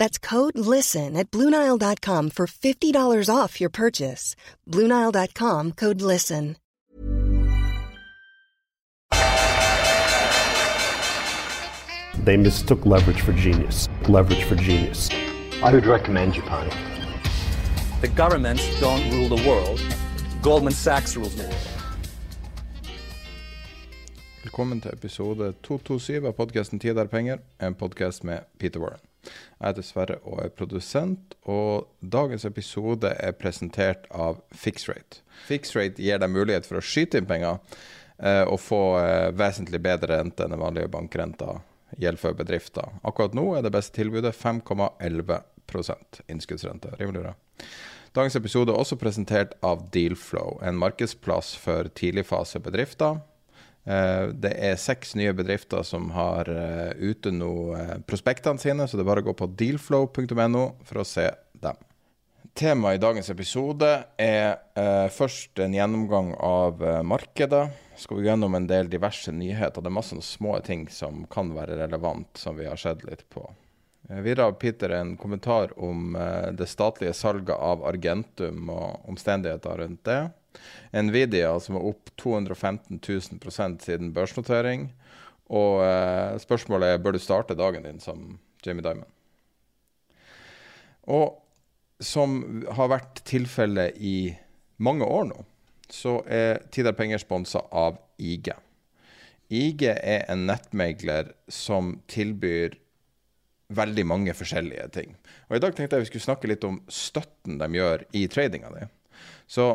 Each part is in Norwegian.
That's code LISTEN at Bluenile.com for $50 off your purchase. Bluenile.com code LISTEN. They mistook leverage for genius. Leverage for genius. I would recommend Japan. The governments don't rule the world. Goldman Sachs rules the world. Velkommen til episode 227 av podkasten 'Tid er penger', en podkast med Peter Warren. Jeg heter Sverre og er produsent, og dagens episode er presentert av Fixrate. Fixrate gir deg mulighet for å skyte inn penger eh, og få eh, vesentlig bedre rente enn den vanlige bankrenta gjelder for bedrifter. Akkurat nå er det beste tilbudet 5,11 innskuddsrente. Rimelig bra. Dagens episode er også presentert av Dealflow, en markedsplass for tidligfasebedrifter. Eh, det er seks nye bedrifter som har eh, ute nå eh, prospektene sine, så det er bare å gå på dealflow.no for å se dem. Temaet i dagens episode er eh, først en gjennomgang av eh, markedet. Skal vi gjennom en del diverse nyheter. Det er masse små ting som kan være relevant, som vi har sett litt på. Eh, videre har Peter en kommentar om det statlige salget av Argentum og omstendigheter rundt det. Nvidia som er opp 215 000 siden børsnotering. Og eh, spørsmålet er bør du starte dagen din som Jamie Diamond. Og som har vært tilfellet i mange år nå, så er Tidar Penger sponsa av IG. IG er en nettmegler som tilbyr veldig mange forskjellige ting. Og I dag tenkte jeg vi skulle snakke litt om støtten de gjør i tradinga di. Så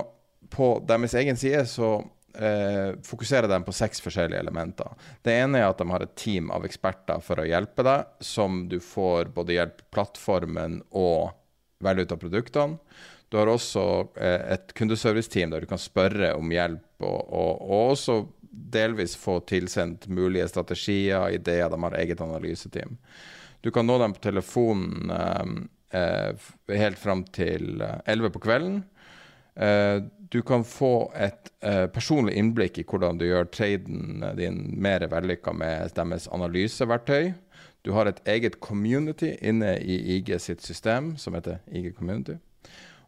på deres egen side så eh, fokuserer de på seks forskjellige elementer. Det ene er at de har et team av eksperter for å hjelpe deg, som du får både hjelp plattformen og velge ut av produktene. Du har også eh, et kundeservice-team der du kan spørre om hjelp, og, og, og, også delvis få tilsendt mulige strategier, ideer. De har eget analyseteam. Du kan nå dem på telefonen eh, eh helt fram til 11 på kvelden. Eh, du kan få et eh, personlig innblikk i hvordan du gjør traden din mer vellykka med deres analyseverktøy. Du har et eget community inne i IG sitt system, som heter IG Community.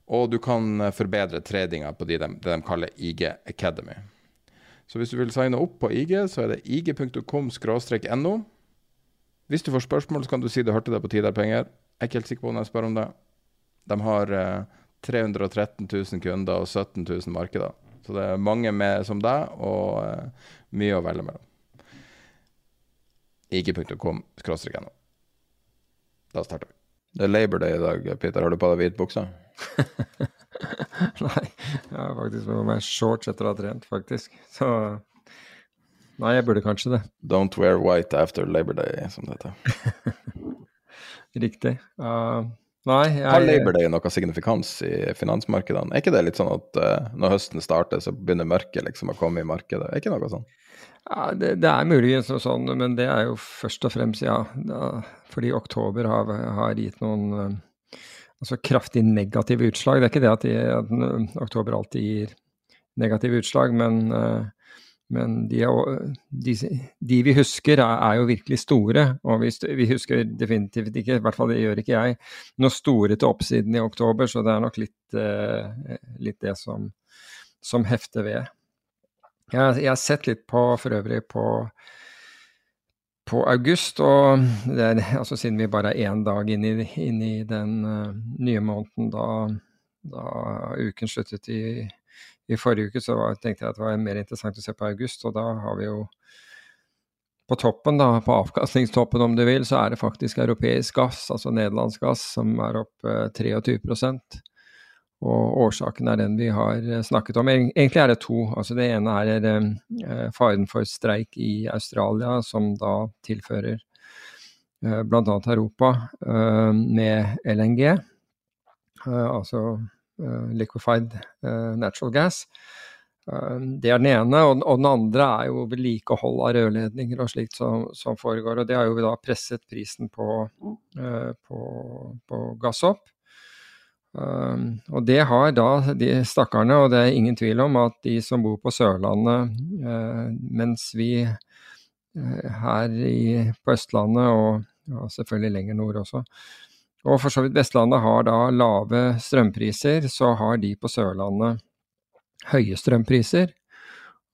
Og du kan eh, forbedre tradinga på de, det de kaller IG Academy. Så hvis du vil signe opp på IG, så er det ig.com-no. Hvis du får spørsmål, så kan du si du hørte det på Tidar Penger. Jeg er ikke helt sikker på om jeg spør om det. De har eh, 313 000 kunder og 17 000 markeder. Så det er mange med som deg, og uh, mye å velge mellom. Ikke.com no. Da starter vi. Det er Labor Day i dag, Peter. Har du på deg hvit bukse? nei, jeg har faktisk på meg shorts etter å ha trent, faktisk. Så Nei, jeg burde kanskje det. Don't wear white after Labor Day, som det heter. Riktig. Uh, nei, jeg Har Labor Day noe signifikans i finansmarkedene? Er ikke det litt sånn at uh, når høsten starter, så begynner mørket liksom å komme i markedet? Er ikke noe sånn? Ja, det, det, er muligens noe sånn, men det er jo først og fremst, ja. Da, fordi oktober har, har gitt noen uh, altså kraftig negative utslag. Det er ikke det at, de, at uh, oktober alltid gir negative utslag, men, uh, men de, de, de, vi husker, er, er, jo virkelig store. Og vi, vi, husker definitivt ikke, i hvert fall det gjør ikke jeg, noe store til oppsiden i oktober, så det er nok litt, litt det som, som hefter ved. Jeg, jeg har sett litt på, for øvrig, på, på august, og er, altså siden vi bare er én dag inn i, inn i den uh, nye måneden da, da, uken sluttet i, i forrige uke så tenkte jeg at det var mer interessant å se på august, og da har vi jo på toppen, da, på avkastningstoppen om du vil, så er det faktisk europeisk gass, altså nederlandsk gass, som er opp eh, 23% og årsaken er den vi har eh, snakket om. Egentlig er det to. Altså det ene er eh, faren for streik i Australia, som da tilfører eh, bl.a. Europa eh, med LNG, eh, altså eh, liquefied eh, natural gas. Det er den ene, og, den andre er jo vedlikehold av rørledninger og slikt som, som, foregår. og Det har jo da presset prisen på, på, på gass opp. Um, og det har da de stakkarene, og det er ingen tvil om at de som bor på Sørlandet, uh, mens vi uh, her i, på Østlandet, og og selvfølgelig lenger nord også, og for så vidt Vestlandet har da lave strømpriser, så har de på Sørlandet høye strømpriser.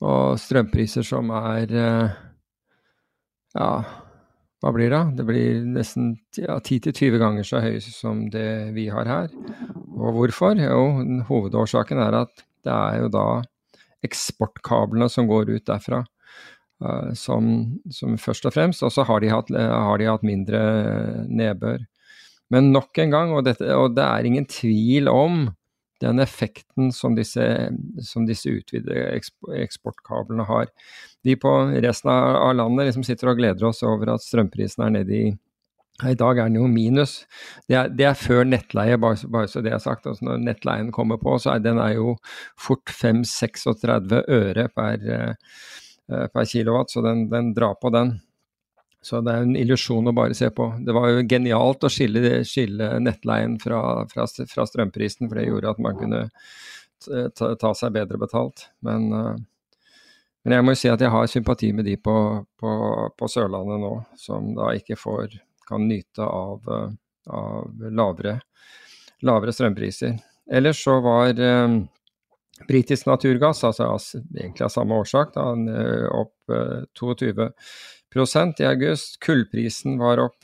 Og strømpriser som er uh, ja, hva blir det? Det blir nesten ja, 10-20 ganger så høy som det vi har her. Og hvorfor? Jo, hovedårsaken er at det er jo da eksportkablene som går ut derfra. Uh, som, som, først og fremst, og så har, har, de hatt mindre nedbør. Men nok en gang, og, dette, og det er ingen tvil om den effekten som disse, som disse utvidede eksportkablene har. Vi på resten av landet liksom sitter og gleder oss over at strømprisen er nede i i dag er den jo minus. Det er, det er før nettleie, bare, bare, så det er sagt. Altså når nettleien kommer på, så er den er jo fort 5-36 øre per, uh, per kilowatt, så den, den, drar på den. Så det er en illusjon å bare se på. Det var jo genialt å skille, skille nettleien fra, fra, fra, strømprisen, for det gjorde at man kunne ta, ta seg bedre betalt. Men, uh, men, jeg må jo si at jeg har sympati med de på, på, på Sørlandet nå, som da ikke får, kan nyte av, uh, av lavere, lavere, strømpriser. Ellers så var uh, britisk naturgass, altså egentlig av samme årsak, da, opp 22 i august. Kullprisen var opp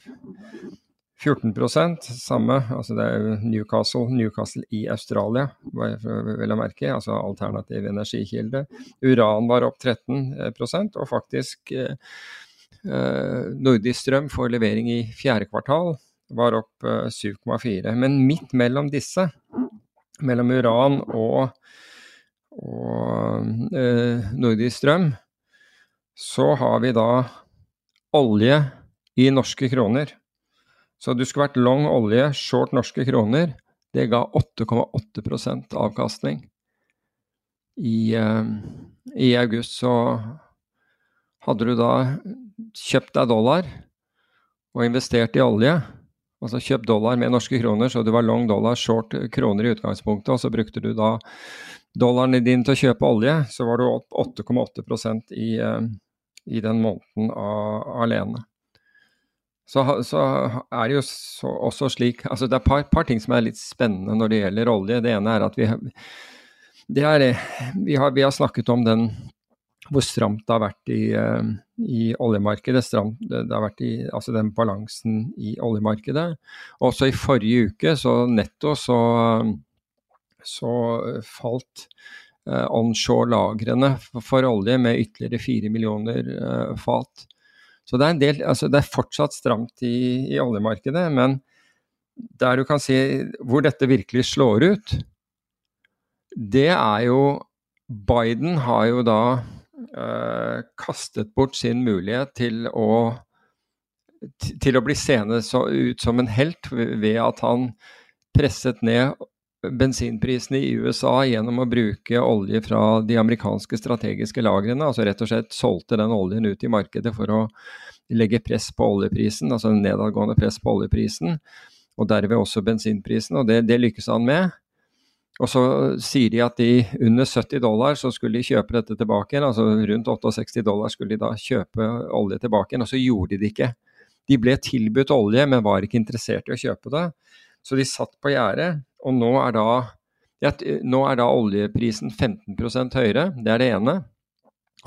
14 samme, altså det er Newcastle, Newcastle i Australia, vel å merke, altså alternativ energikilde. Uran var opp 13% og faktisk eh, eh, Nordisk strøm for levering i fjerde kvartal var opp eh, 7,4. Men midt mellom disse, mellom uran og, og eh, Nordisk strøm, så har vi da olje i norske kroner. Så du skulle vært long olje, short norske kroner. Det ga 8,8% avkastning. I, uh, I, august så hadde du da kjøpt deg dollar og investert i olje. Altså kjøpt dollar med norske kroner, så du var long dollar, short kroner i utgangspunktet. Og så brukte du da dollarene din til å kjøpe olje, så var du opp 8,8% i, uh, i den måneden alene. Så, så, er det jo så, også slik altså Det er et par, par, ting som er litt spennende når det gjelder olje. Det ene er at vi, er, vi, har, vi har snakket om den hvor stramt det har vært i, uh, i oljemarkedet. Stramt, det, har vært i, altså den balansen i oljemarkedet. Også i forrige uke, så netto så, så falt Eh, onshore-lagrene for olje med ytterligere 4 millioner eh, fat. Så det er, del, altså det er fortsatt stramt i, i, oljemarkedet, men der du kan si hvor dette virkelig slår ut, det er jo Biden har jo da øh, kastet bort sin mulighet til å, til å bli seende ut som en helt ved at han presset ned bensinprisene i USA gjennom å bruke olje fra de amerikanske strategiske lagrene. Altså rett og slett solgte den oljen ut i markedet for å legge press på oljeprisen, altså nedadgående press på oljeprisen, og derved også bensinprisen. Og det, det lykkes han med. Og så sier de at de under 70 dollar så skulle de kjøpe dette tilbake igjen, altså rundt 68 dollar skulle de da kjøpe olje tilbake igjen, og så gjorde de det ikke. De ble tilbudt olje, men var ikke interessert i å kjøpe det. Så de satt på gjerdet, og nå er, da, ja, nå er da oljeprisen 15% høyere. Det er det ene.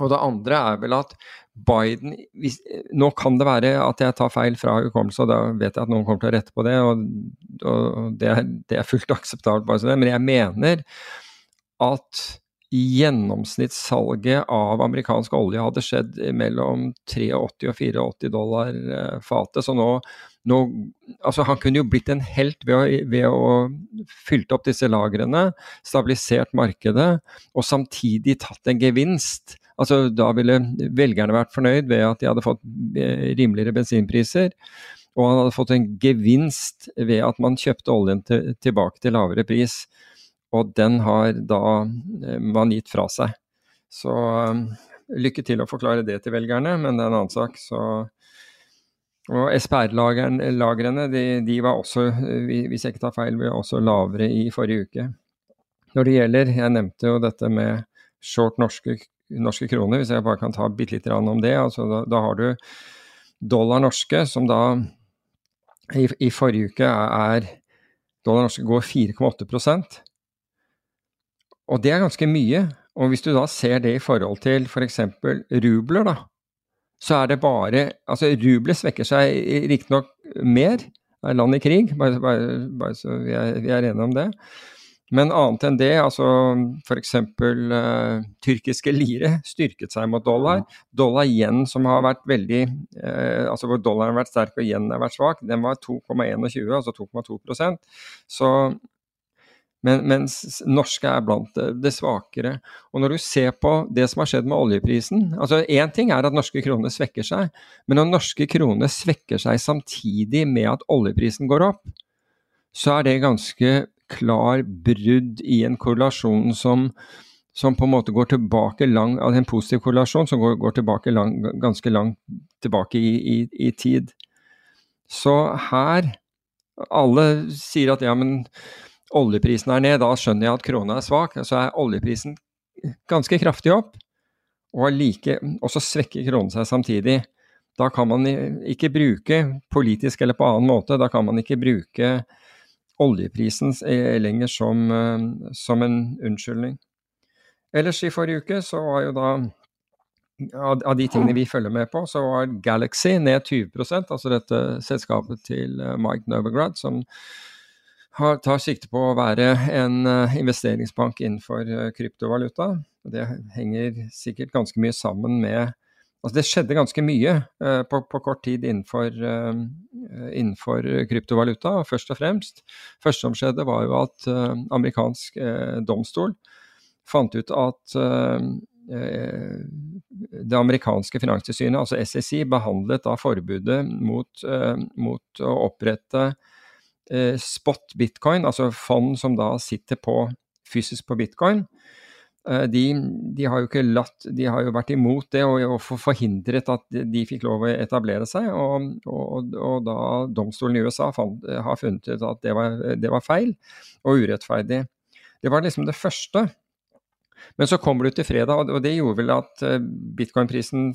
Og det andre er vel at Biden hvis, Nå kan det være at jeg tar feil fra hukommelse, og da vet jeg at noen kommer til å rette på det, og, og det, er, det, er, fullt akseptabelt, men jeg mener at gjennomsnittssalget av amerikansk olje hadde skjedd mellom 83 og 84 dollar eh, fatet. Så nå, nå, Altså, han kunne jo blitt en helt ved å, ved å fylt opp disse lagrene, stabilisert markedet, og samtidig tatt en gevinst. Altså, da ville velgerne vært fornøyd ved at de hadde fått eh, rimeligere bensinpriser. Og han hadde fått en gevinst ved at man kjøpte oljen til, tilbake til lavere pris. Og den har da eh, man gitt fra seg. Så eh, lykke til å forklare det til velgerne, men det er en annen sak. Så og SPR-lagrene de, de, var også, hvis jeg ikke tar feil, var også lavere i forrige uke. Når det gjelder, jeg nevnte jo dette med short norske, norske kroner, hvis jeg bare kan ta bitte litt om det. altså da, da, har du dollar norske, som da i, i forrige uke er Dollar norske går 4,8% og det er ganske mye. Og hvis du da ser det i forhold til f.eks. For rubler, da, så er det bare Altså, rublet svekker seg riktignok mer, er land i krig, bare, bare, bare så vi er, vi er, enige om det. Men annet enn det, altså f.eks. Uh, eh, tyrkiske lire styrket seg mot dollar. Dollar igjen som har vært veldig uh, Altså hvor dollaren har vært sterk og yen har vært svak, den var 2,21, altså 2,2% Så men, mens norske er blant det svakere. Og når du ser på det som har skjedd med oljeprisen altså Én ting er at norske kroner svekker seg, men når norske kroner svekker seg samtidig med at oljeprisen går opp, så er det ganske klar brudd i en korrelasjon som, som på en måte går tilbake lang, altså en positiv korrelasjon som går, går tilbake lang, ganske langt tilbake i, i, i tid. Så her Alle sier at ja, men oljeprisen er ned, da skjønner jeg at krona er svak. Så er oljeprisen ganske kraftig opp, og, like, og så svekker kronen seg samtidig. Da kan man ikke bruke, politisk eller på annen måte, da kan man ikke bruke oljeprisen eh, lenger som, eh, som en unnskyldning. Ellers i forrige uke så var jo da av, de tingene vi følger med på, så var Galaxy ned 20% altså dette selskapet til eh, Mike Novigrad, som har, tar sikte på å være en uh, investeringsbank innenfor uh, kryptovaluta. Det henger sikkert ganske mye sammen med Altså det skjedde ganske mye uh, på, på, kort tid innenfor, innenfor, kryptovaluta, først og fremst. første som skjedde, var jo at amerikansk domstol fant ut at det amerikanske finanstilsynet, altså SSI, behandlet da forbudet mot, mot å opprette eh, spot bitcoin, altså fond som da sitter på fysisk på bitcoin, eh, de, de, har jo ikke latt, de har jo vært imot det og, og forhindret at de fikk lov å etablere seg. Og, og, og da domstolen i USA fant, har funnet ut at det var, det var feil og urettferdig. Det var liksom det første. Men så kommer du til fredag, og det gjorde vel at eh, bitcoin-prisen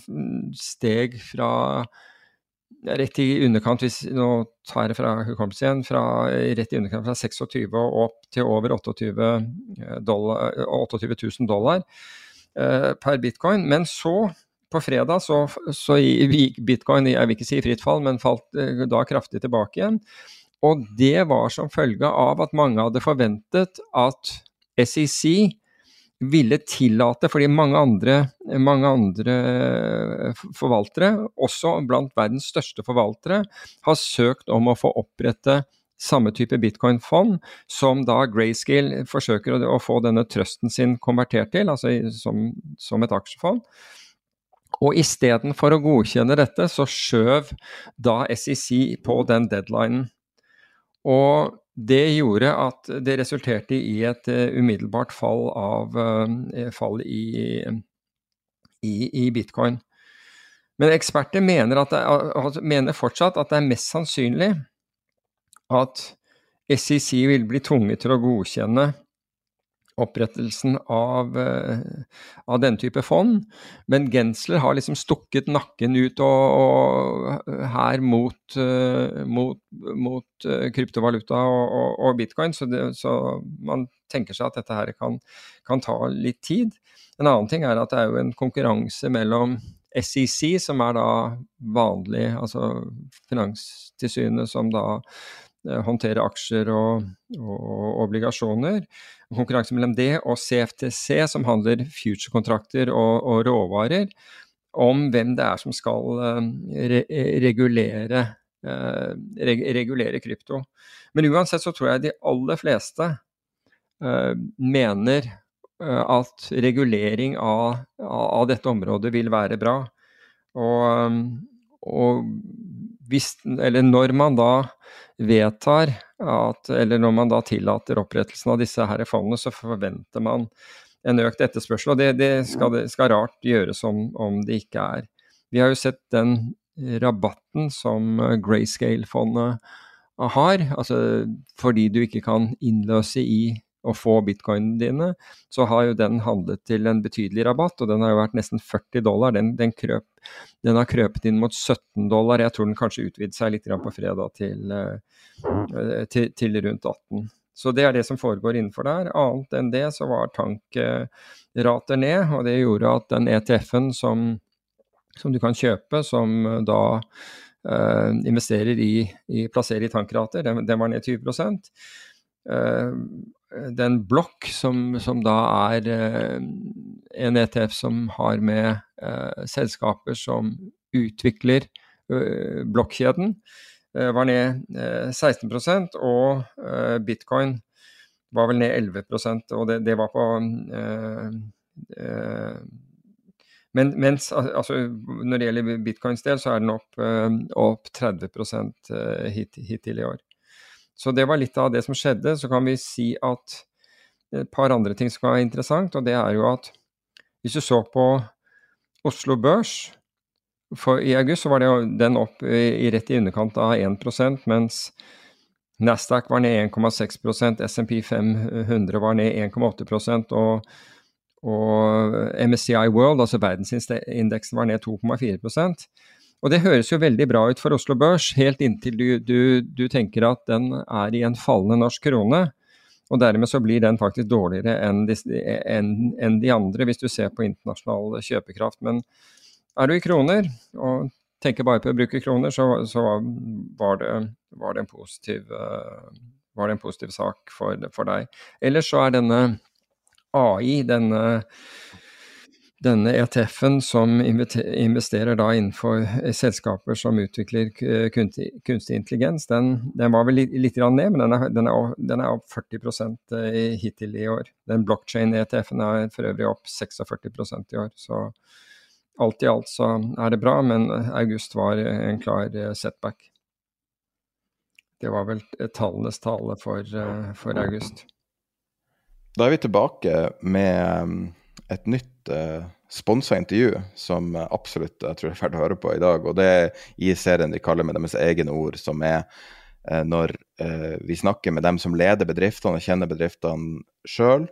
steg fra rett i underkant, hvis nå tar jeg fra hukommelsen igjen, fra rett i underkant fra 26 og opp til over 28, eh, dollar, 28 000 dollar eh, per bitcoin. Men så, på fredag, så, så gikk bitcoin, jeg vil ikke si fritt fall, men falt eh, da kraftig tilbake igjen. Og det var som følge av at mange hadde forventet at SEC ville tillate, fordi mange andre, mange andre eh, forvaltere, også blant verdens største forvaltere, har søkt om å få opprette samme type bitcoin-fond som da Grayscale forsøker å, få denne trøsten sin konvertert til, altså som, som et aksjefond. Og istedenfor å godkjenne dette, så skjøv da SEC på den deadlinen. Og det gjorde at det resulterte i et uh, umiddelbart fall, av, uh, fall i, i, i, bitcoin. Men eksperter mener, det, altså, mener, fortsatt at det er mest sannsynlig at SEC vil bli tvunget til å godkjenne opprettelsen av, uh, av denne type fond. Men Gensler har liksom stukket nakken ut og, og her mot, uh, mot, mot uh, kryptovaluta og, og, og bitcoin, så, det, så, man tenker seg at dette her kan, kan, ta litt tid. En annen ting er at det er jo en konkurranse mellom SEC, som er da vanlig, altså Finanstilsynet som da håndtere aksjer og, og obligasjoner. Konkurranse mellom det og CFTC, som handler future-kontrakter og, og, råvarer, om hvem det er som skal re regulere, regulere krypto. Men uansett så tror jeg de aller fleste mener at regulering av, av, dette området vil være bra. Og, og hvis, eller når man da vedtar at, eller når man da tillater opprettelsen av disse her fondene, så forventer man en økt etterspørsel. Og det, det, skal, det skal, rart gjøres om, om det ikke er. Vi har jo sett den rabatten som Grayscale-fondet har, altså fordi du ikke kan innløse i å få bitcoinene dine, så har jo den handlet til en betydelig rabatt, og den har jo vært nesten 40 dollar. Den, den, krøp, den har krøpet inn mot 17 dollar. Jeg tror den kanskje utvidet seg litt på fredag til, eh, til, til, rundt 18. Så det er det som foregår innenfor der. Annet enn det så var tankrater ned, og det gjorde at den ETF-en som, som, du kan kjøpe, som da uh, investerer i, i plasserer i tankrater, den, den var ned 20 Uh, den blokk, som, som, da er eh, en ETF som har med eh, selskaper som utvikler eh, blokkjeden, var ned 16% og bitcoin var vel ned 11 og det, det var på men, mens altså, når det gjelder bitcoins del, så er den opp, opp 30% hit, hittil i år. Så det var litt av det som skjedde. Så kan vi si at et par andre ting som kan være interessant, og det er jo at hvis du så på Oslo Børs for I august så var det den opp i, rett i underkant av 1% mens Nasdaq var ned 1,6% SMP 500 var ned 1,8 og, og MSCI World, altså verdensindeksen, var ned 2,4 og det høres jo veldig bra ut for Oslo Børs, helt inntil du, du, du tenker at den er i en fallende norsk krone. Og dermed så blir den faktisk dårligere enn de, en, en de andre, hvis du ser på internasjonal kjøpekraft. Men er du i kroner, og tenker bare på å bruke kroner, så, så var, det, var, det, positiv, uh, var det en positiv sak for, for deg. Ellers så er denne AI, denne denne ETF-en som investerer da innenfor eh, selskaper som utvikler kunstig, intelligens, den, den, var vel litt, litt ned, men den er, den er, den er opp 40% eh, hittil i år. Den blockchain-ETF-en er for øvrig opp 46% i år. Så alt i alt så er det bra, men august var en klar eh, setback. Det var vel tallenes tale for, for august. Da er vi tilbake med et nytt uh, sponsa intervju som absolutt jeg tror er verdt å høre på i dag. Og det er i serien de kaller med deres egne ord, som er uh, når uh, vi snakker med dem som leder bedriftene og kjenner bedriftene sjøl,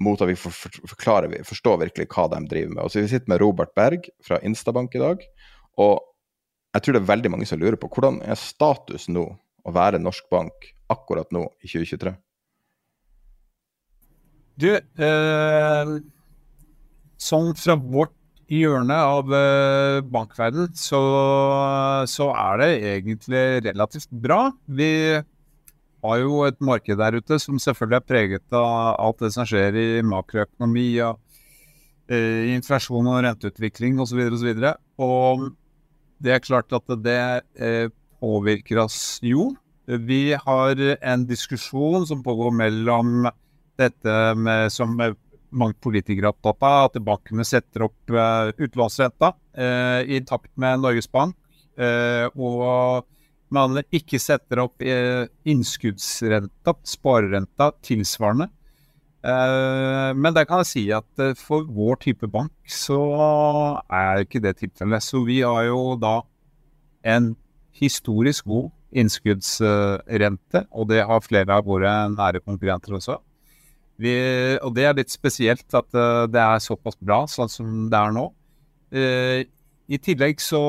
mot at vi for, for, forklarer, forstår virkelig hva de driver med. Og så Vi sitter med Robert Berg fra Instabank i dag. og jeg tror det er veldig mange som lurer på hvordan er status nå å være norsk bank akkurat nå i 2023? Du, eh, Sånn fra vårt hjørne av uh, bankverden, så, så, er det egentlig relativt bra. Vi har jo et marked der ute som selvfølgelig er preget av alt det som skjer i makroøkonomi, og uh, inflasjon og renteutvikling osv. Og, så videre, og, og det er klart at det uh, påvirker oss jo. Vi har en diskusjon som pågår mellom dette med, som mange politikere er opptatt av, at bankene setter opp uh, utlånsrenta uh, i takt med Norges Bank, uh, og man ikke setter opp uh, innskuddsrenta, sparerenta, tilsvarende. men der kan jeg si at for vår type bank så er ikke det tilfellet. Så vi har jo da en historisk god innskuddsrente, og det har flere av våre nære konkurrenter også. Vi, og det er litt spesielt at uh, det er såpass bra sånn som det er nå. Uh, I tillegg så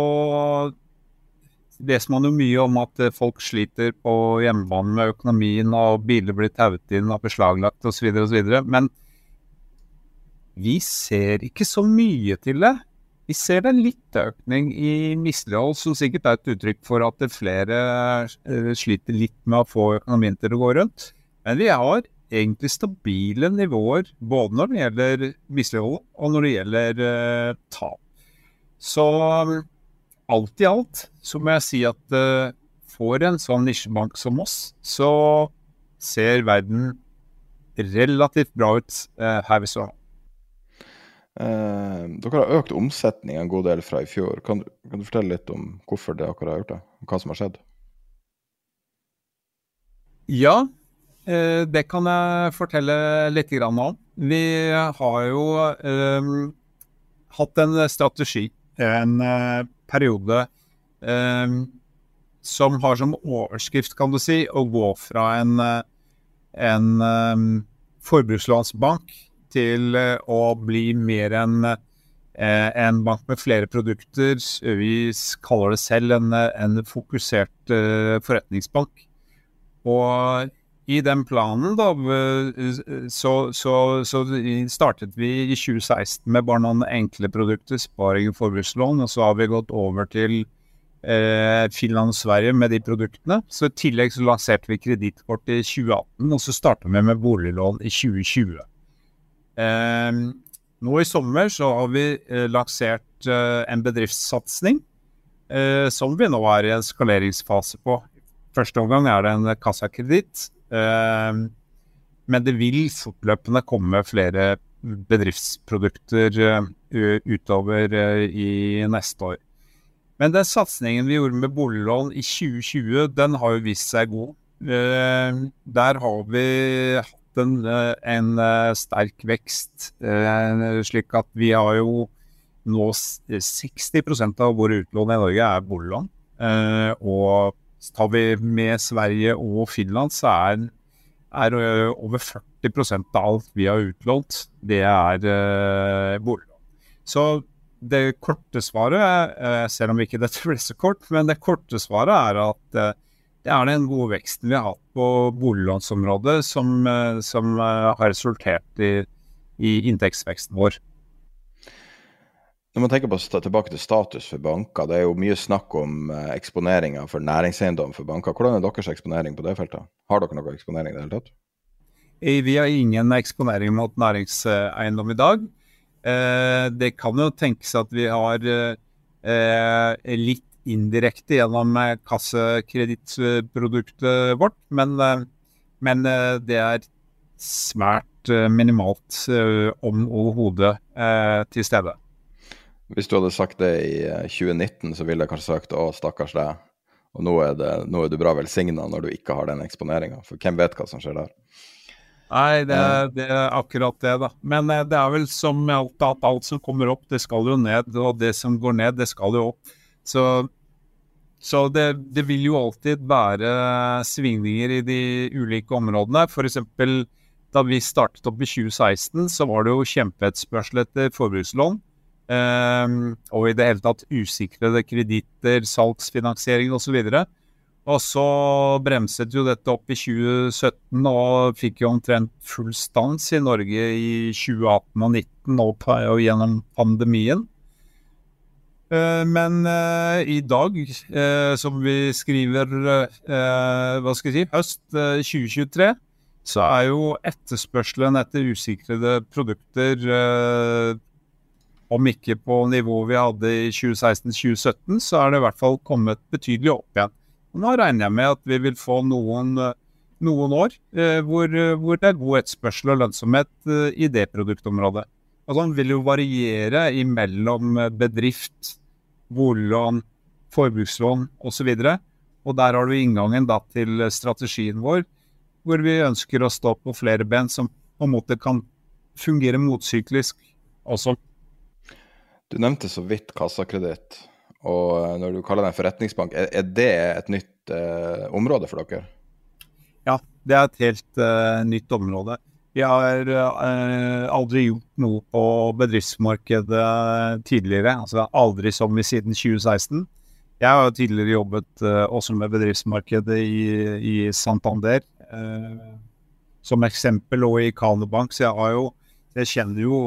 leser man jo mye om at uh, folk sliter på hjemmebane med økonomien, og biler blir tauet inn og beslaglagt osv. osv. Men vi ser ikke så mye til det Vi ser en litt økning i mislighold, som sikkert er et uttrykk for at flere sliter litt med å få økonomien til å gå rundt. Men vi har egentlig stabile nivåer både når det gjelder mislighold og når det gjelder uh, tap. Så um, alt i alt så må jeg si at uh, for en sånn nisjebank som oss, så ser verden relativt bra ut uh, her vi står. Eh, dere har økt omsetning en god del fra i fjor. Kan, kan, du fortelle litt om hvorfor det dere har gjort det, og hva som har skjedd? Ja, eh, det kan jeg fortelle litt om. Vi har jo eh, hatt en strategi, en eh, periode, eh, som har som overskrift, kan du si, å gå fra en, eh, en forbrukslånsbank til eh, å bli mer enn eh, en bank med flere produkter. Vi kaller det selv en, en fokusert eh, forretningsbank. Og i den planen da, så, så, så, startet vi i 2016 med bare noen enkle produkter, sparing og forbrukslån. Og så har vi gått over til eh, Finland og Sverige med de produktene. Så I tillegg så lanserte vi kredittkort i 2018, og så starta vi med boliglån i 2020. Eh, nå i sommer så har vi eh, lansert eh, en bedriftssatsing eh, som vi nå er i en skaleringsfase på. Første omgang er det en kassakreditt, eh, men det vil fortløpende komme flere bedriftsprodukter eh, utover i neste år. Men den satsingen vi gjorde med boliglån i 2020, den har jo vist seg god. Der har vi hatt en, eh, en eh, sterk vekst, eh, slik at vi har jo nå 60% av våre utlån i Norge er boliglån. Og tar vi med Sverige og Finland, så er, er over 40% av alt vi har utlånt, det er boliglån. Så det korte svaret, selv om ikke dette ble så kort, men det korte svaret er at det er den gode veksten vi har hatt på boliglånsområdet som, eh, som eh, har resultert i, i, inntektsveksten vår. Når man tenker på tilbake til status for banker, det er jo mye snakk om eh, eksponeringer for næringseiendom for banker. Hvordan er deres eksponering på det feltet? Har dere noe eksponering i det hele tatt? Vi har ingen eksponering mot næringseiendom i dag. Det kan jo tenkes at vi har litt indirekte gjennom eh, kassekredittproduktet vårt, men, eh, men, eh, det er svært minimalt om overhodet til stede. Hvis du hadde sagt det i 2019, så ville jeg kanskje sagt å, stakkars deg. Og nå er, det, nå er du bra velsigna når du ikke har den eksponeringa, for hvem vet hva som skjer der? Nei, det, det, er akkurat det, da. Men det er vel som med alt at alt som kommer opp, det skal jo ned. Og det som går ned, det skal jo opp. Så, så det, det, vil jo alltid være svingninger i de ulike områdene. F.eks. da vi startet opp i 2016, så var det jo kjempeetterspørsel etter forbrukslån. Um, og i det hele tatt usikrede kreditter, salgsfinansiering osv. Og, og så bremset jo dette opp i 2017 og fikk jo omtrent full stans i Norge i 2018 og 2019 og, og gjennom pandemien. Eh, men uh, i dag, uh, som vi skriver hva skal jeg si, høst 2023, så er jo etterspørselen etter usikrede produkter om ikke på nivået vi hadde i 2016-2017, så er det i hvert fall kommet betydelig opp igjen. Og nå regner jeg med at vi vil få noen, noen år hvor, hvor, det er god etterspørsel og lønnsomhet i det produktområdet. Altså, den vil jo variere imellom bedrift, boliglån, forbrukslån osv. Og, og der har du inngangen da til strategien vår, hvor vi ønsker å stå på flere ben som på en måte kan fungere motsyklisk også. Du nevnte så vidt kassakreditt. Og eh, når du kaller det en forretningsbank, er, det et nytt eh, område for dere? Ja, det er et helt eh, nytt område. Vi har eh, aldri gjort noe på bedriftsmarkedet tidligere. Altså aldri som vi siden 2016. Jeg har tidligere jobbet eh, også med bedriftsmarkedet i, i Santander. Eh, som eksempel, og i Kano Bank. Så jeg har jo Jeg kjenner jo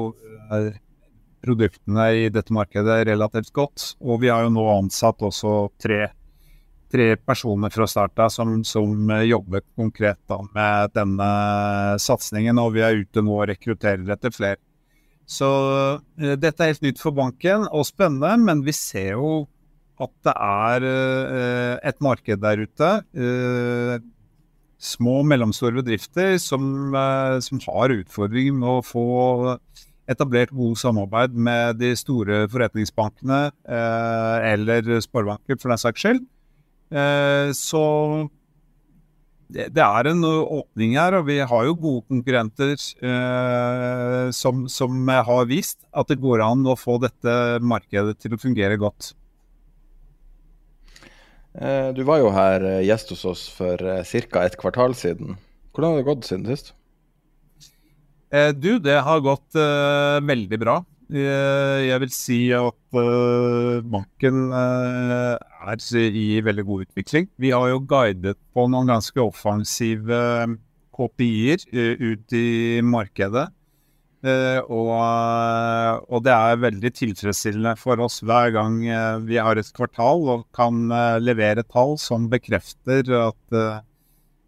produktene i dette markedet relativt godt. Og vi har jo nå ansatt også tre, tre personer fra starta som, som, jobber konkret da, med denne satsingen, og vi er ute nå og rekrutterer etter flere. Så uh, dette er helt nytt for banken og spennende, men vi ser jo at det er uh, et marked der ute. Små og mellomstore bedrifter som, som, har utfordringer med å få etablert god samarbeid med de store forretningsbankene eller sparebanker, for den saks skyld. så det, det, er en åpning her, og vi har jo gode konkurrenter eh, som, som, har vist at det går an å få dette markedet til å fungere godt. Eh, du var jo her eh, gjest hos oss for eh, ca. et kvartal siden. Hvordan har det gått siden sist? Eh, du, det har gått eh, veldig bra. Jeg vil si at banken er i veldig god utvikling. Vi har jo guidet på noen ganske offensive KPI-er ut i markedet. Og, og, det er veldig tilfredsstillende for oss hver gang vi har et kvartal og kan levere tall som bekrefter at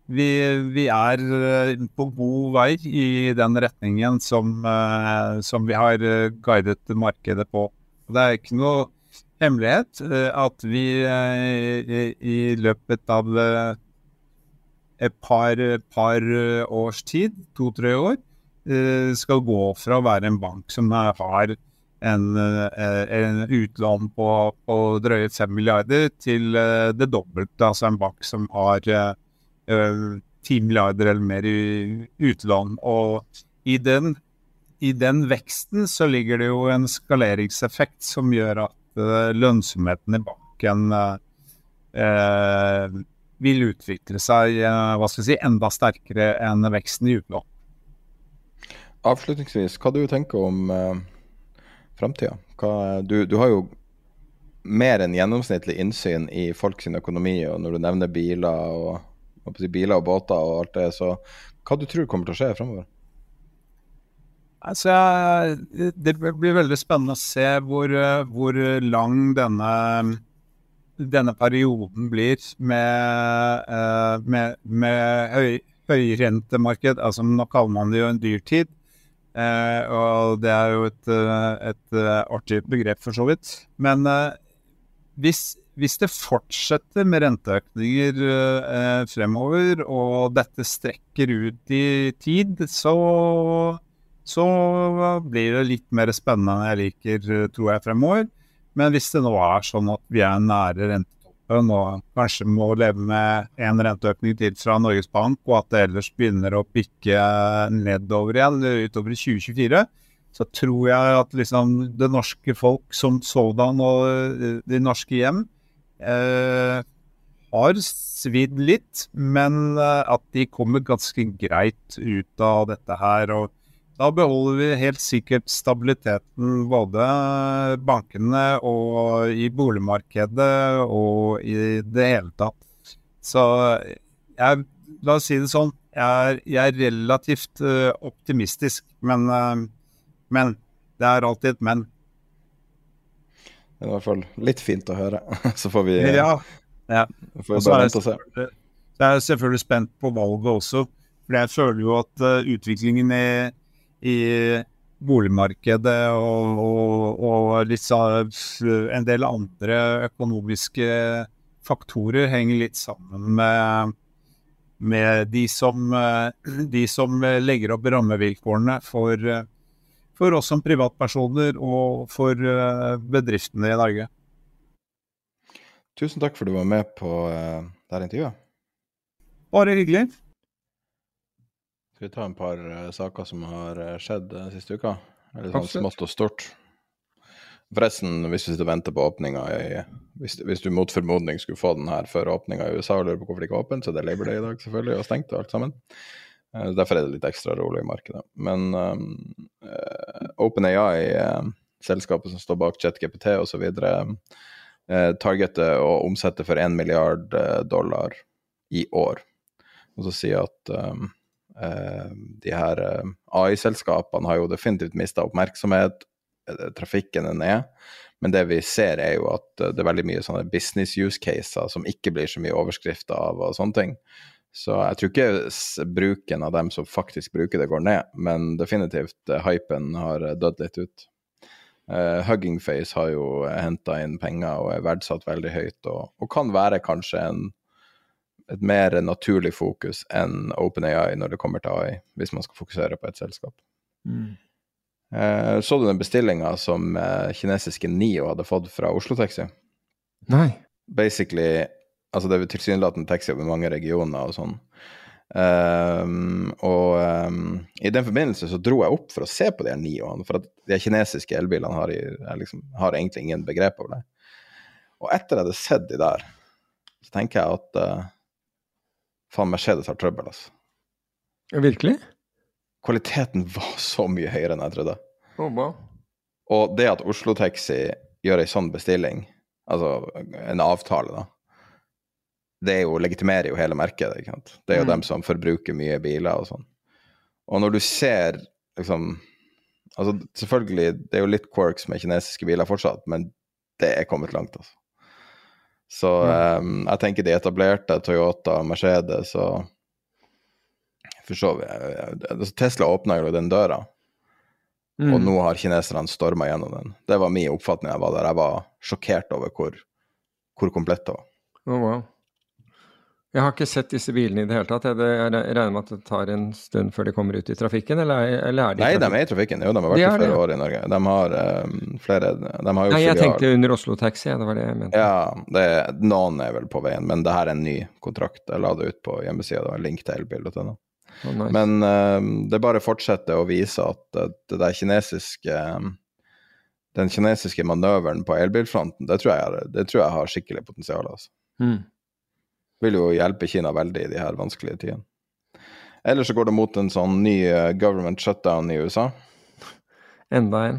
vi, vi, er eh, på god vei i den retningen som, eh, som vi har eh, guidet markedet på. Det er ikke noe hemmelighet at vi i løpet av et par, par års tid, to-tre år, skal gå fra å være en bank som har en, en utlån på, på drøye 5 milliarder, til det dobbelte. Altså en bank som har 10 eh, milliarder eller mer i utlån. Og i den, i den, veksten så ligger det jo en skaleringseffekt som gjør at uh, lønnsomheten i banken uh, vil utvikle seg hva skal jeg si, enda sterkere enn veksten i utlån. Avslutningsvis, hva du tenker om uh, framtida? Du, du, har jo mer enn gjennomsnittlig innsyn i folks økonomi, og når du nevner biler og biler og båter og alt det. Så hva du tror kommer til å skje fremover? Altså, det blir veldig spennende å se hvor, hvor lang denne, denne, perioden blir med, eh, med, med høy, høyrentemarked. Altså, nå kaller man det jo en dyrtid. Eh, og det er jo et, et artig begrep, for så vidt. Men eh, hvis hvis det fortsetter med renteøkninger eh, fremover, og dette strekker ut i tid, så, så blir det litt mer spennende enn jeg liker, eh, tror jeg, fremover. Men hvis det nå er sånn at vi er nære rentetoppen og kanskje må leve med en renteøkning til fra Norges Bank, og at det ellers begynner å bikke nedover igjen utover i 2024, så tror jeg at liksom det norske folk som sådan og eh, de norske hjem eh, har svidd litt, men eh, at de kommer ganske greit ut av dette her. og da beholder vi helt sikkert stabiliteten både bankene og i boligmarkedet og i det hele tatt. Så jeg, la oss si det sånn, jeg er, jeg er relativt uh, optimistisk, men, uh, men det er alltid et men. Det er i hvert fall litt fint å høre. Så får vi, ja, ja. får vi bare vente og se. Jeg er selvfølgelig spent på valget også. For jeg føler jo at uh, utviklingen i, i boligmarkedet og, og, og litt, en del andre økonomiske faktorer henger litt sammen med, med de, som, de som legger opp rammevilkårene for, for oss som privatpersoner og for eh, bedriftene i Norge. Tusen takk for at du var med på uh, dette intervjuet. Bare hyggelig. Skal vi ta en par uh, saker som har skjedd den siste uka? Litt sånn smått og stort. Forresten, hvis du sitter og venter på åpninga hvis, hvis, du mot formodning skulle få den her før åpninga i USA og lurer på hvorfor det ikke er åpent, så det er Labor Day i dag selvfølgelig, og stengt og alt sammen. Uh, derfor er det litt ekstra rolig i markedet. Men um, OpenAI, uh, selskapet som står bak ChatGPT osv., uh, targeter å omsette for 1 milliard dollar i år. Og så sier at um, de her AI-selskapene har jo definitivt mista oppmerksomhet eh, trafikken er ned. Men det vi ser, er jo at det er veldig mye sånne business use caser som ikke blir så mye overskrifter av og sånne ting. Så jeg tror ikke bruken av dem som faktisk bruker det, går ned, men definitivt hypen har dødd litt ut. Uh, Hugging Face har jo henta inn penger og er verdsatt veldig høyt, og, og kan være kanskje en et mer naturlig fokus enn OpenAI når det kommer til AI, hvis man skal fokusere på et selskap. Mm. Uh, så du den bestillinga som uh, kinesiske NIO hadde fått fra Oslo Taxi? Nei. Basically, altså det er tilsynelatende taxi over mange regioner og sånn. Um, og um, i den forbindelse så dro jeg opp for å se på de her Nioene, for at de kinesiske elbilene har, liksom, har, egentlig ingen begrep over det. Og etter jeg hadde sett de der, så tenker jeg at uh, Faen, Mercedes har trøbbel, altså. Virkelig? Kvaliteten var så mye høyere enn jeg trodde. Oh, wow. Og det at Oslo Taxi gjør ei sånn bestilling, altså en avtale, da, det jo, legitimerer jo hele markedet. ikke sant? Det er jo mm. dem som forbruker mye biler og sånn. Og når du ser liksom Altså, selvfølgelig, det er jo litt quirks med kinesiske biler fortsatt, men det er kommet langt, altså. Så um, jeg tenker de etablerte Toyota, Mercedes og for så vidt Tesla åpna jo den døra, mm. og nå har kineserne storma gjennom den. Det var min oppfatning jeg var der. Jeg var sjokkert over hvor, hvor komplett det var. Oh, wow. Jeg har ikke sett disse bilene i det hele tatt. Jeg regner med at det tar en stund før de kommer ut i trafikken, eller, eller er de Nei, de er i trafikken. Jo, de har vært de i flere år i Norge. De har um, flere de har Nei, jeg tenkte under Oslo Taxi, det var det jeg mente. Ja, det, noen er vel på veien, men det her er en ny kontrakt. Jeg la det ut på hjemmesida, det var en link til elbil.no. Oh, nice. Men um, det bare fortsetter å vise at det der kinesiske um, den kinesiske manøveren på elbilfronten, det tror jeg, det tror jeg har skikkelig potensial. altså. Mm vil jo hjelpe Kina veldig i de her vanskelige tidene. Eller så går det mot en sånn ny eh, government shutdown i USA. Enda en.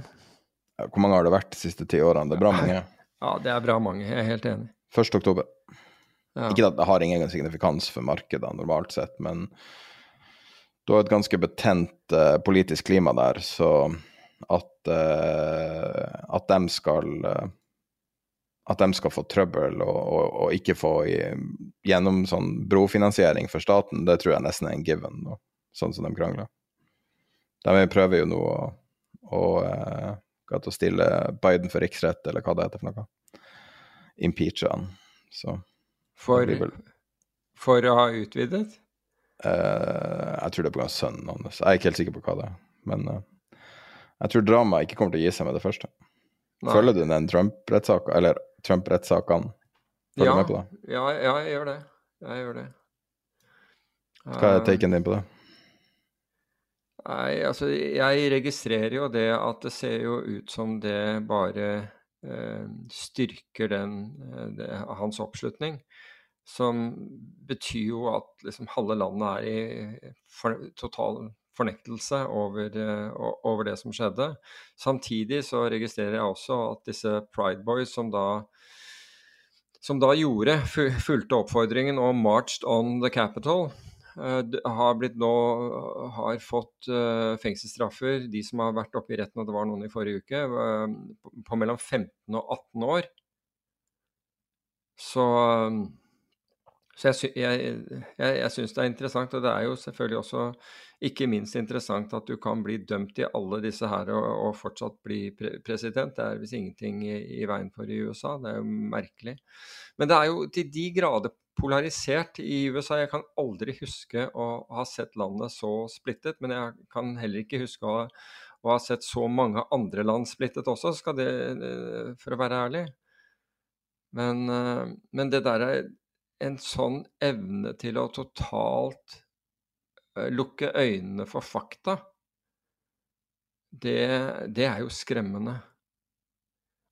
Hvor mange har det vært de siste ti årene? Det er bra mange. Ja, det er bra mange. Jeg er helt enig. 1. oktober. Ja. Ikke at det har ingen signifikans for markedet normalt sett, men du har et ganske betent uh, politisk klima der, så at, uh, at de skal uh, at de skal få trøbbel og, og, og ikke få i, gjennom sånn brofinansiering for staten, det tror jeg nesten er en given, nå, sånn som de krangler. De prøver jo nå å, å, eh, å stille Biden for riksrett, eller hva det heter for noe. Impeache han. Så For, for å ha utvidet? Uh, jeg tror det er pga. sønnen hans. Jeg er ikke helt sikker på hva det er. Men uh, jeg tror dramaet ikke kommer til å gi seg med det første. Følger du den Trump-rettssaka, eller Trump-rettssakene? Følger du med på det? Ja, ja, jeg gjør det. Jeg gjør det. Hva er taken din på det? Nei, altså jeg registrerer jo det at det ser jo ut som det bare eh, styrker den, eh, det, hans oppslutning. Som betyr jo at liksom halve landet er i for, total fornektelse over, uh, over, det som skjedde. Samtidig så registrerer jeg også at disse Pride Boys som da som da gjorde, fulgte oppfordringen og marched on the capital, uh, har, blitt nå, har fått uh, fengselsstraffer, de som har vært oppe i retten, og det var noen i forrige uke, på mellom 15 og 18 år. Så, så jeg, jeg, jeg, jeg syns det er interessant, og det er jo selvfølgelig også ikke minst interessant at du kan bli dømt i alle disse her og, og fortsatt bli pre president. Det er visst ingenting i, i, veien for i USA. Det er jo merkelig. Men det er jo til de grader polarisert i USA. Jeg kan aldri huske å ha sett landet så splittet, men jeg kan heller ikke huske å, å ha sett så mange andre land splittet også, skal det, for å være ærlig. Men, men det der er en sånn evne til å totalt Eh, lukke øynene for fakta, det, det er jo skremmende.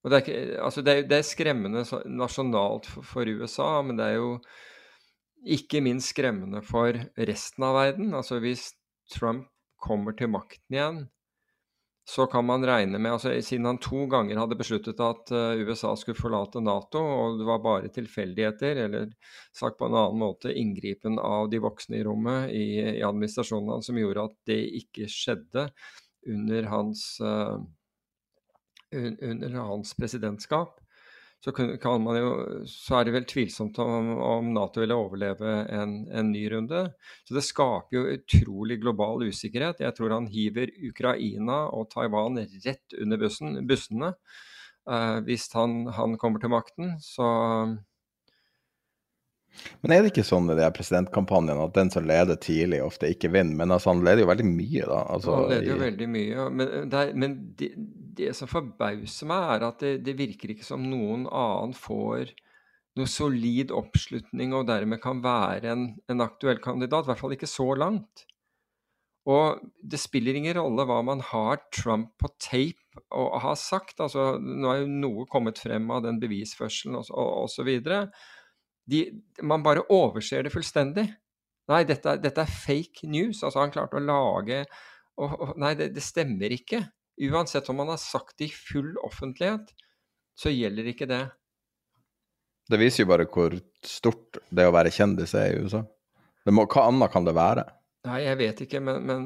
Og det, er ikke, altså det, er, det er skremmende nasjonalt for, for, USA, men det er jo ikke minst skremmende for resten av verden. Altså hvis Trump kommer til makten igjen, så kan man regne med altså Siden han to ganger hadde besluttet at uh, USA skulle forlate Nato, og det var bare tilfeldigheter, eller sagt på en annen måte inngripen av de voksne i rommet i, i administrasjonen hans som gjorde at det ikke skjedde under hans uh, under hans presidentskap, så, jo, så er det vel tvilsomt om, om Nato ville overleve en, en, ny runde. Så det skaper jo utrolig global usikkerhet. Jeg tror han hiver Ukraina og Taiwan rett under bussen, bussene uh, hvis han, han, kommer til makten. Så men er det ikke sånn i de presidentkampanjene at den som leder tidlig, ofte ikke vinner? Men altså, han leder jo veldig mye, da. Altså, han leder jo i... veldig mye. Men, det, er, men det, det, som forbauser meg, er at det, det, virker ikke som noen annen får noe solid oppslutning og dermed kan være en, en aktuell kandidat. I hvert fall ikke så langt. Og det spiller ingen rolle hva man har Trump på tape og har sagt. altså Nå er jo noe kommet frem av den bevisførselen osv. Og, og, og de, man bare overser det fullstendig. Nei, dette, dette, er fake news. Altså, han klarte å lage og, og, Nei, det, det, stemmer ikke. Uansett om han har sagt det i full offentlighet, så gjelder ikke det. Det viser jo bare hvor stort det å være kjendis er i USA. Må, hva annet kan det være? Nei, jeg vet ikke, men, men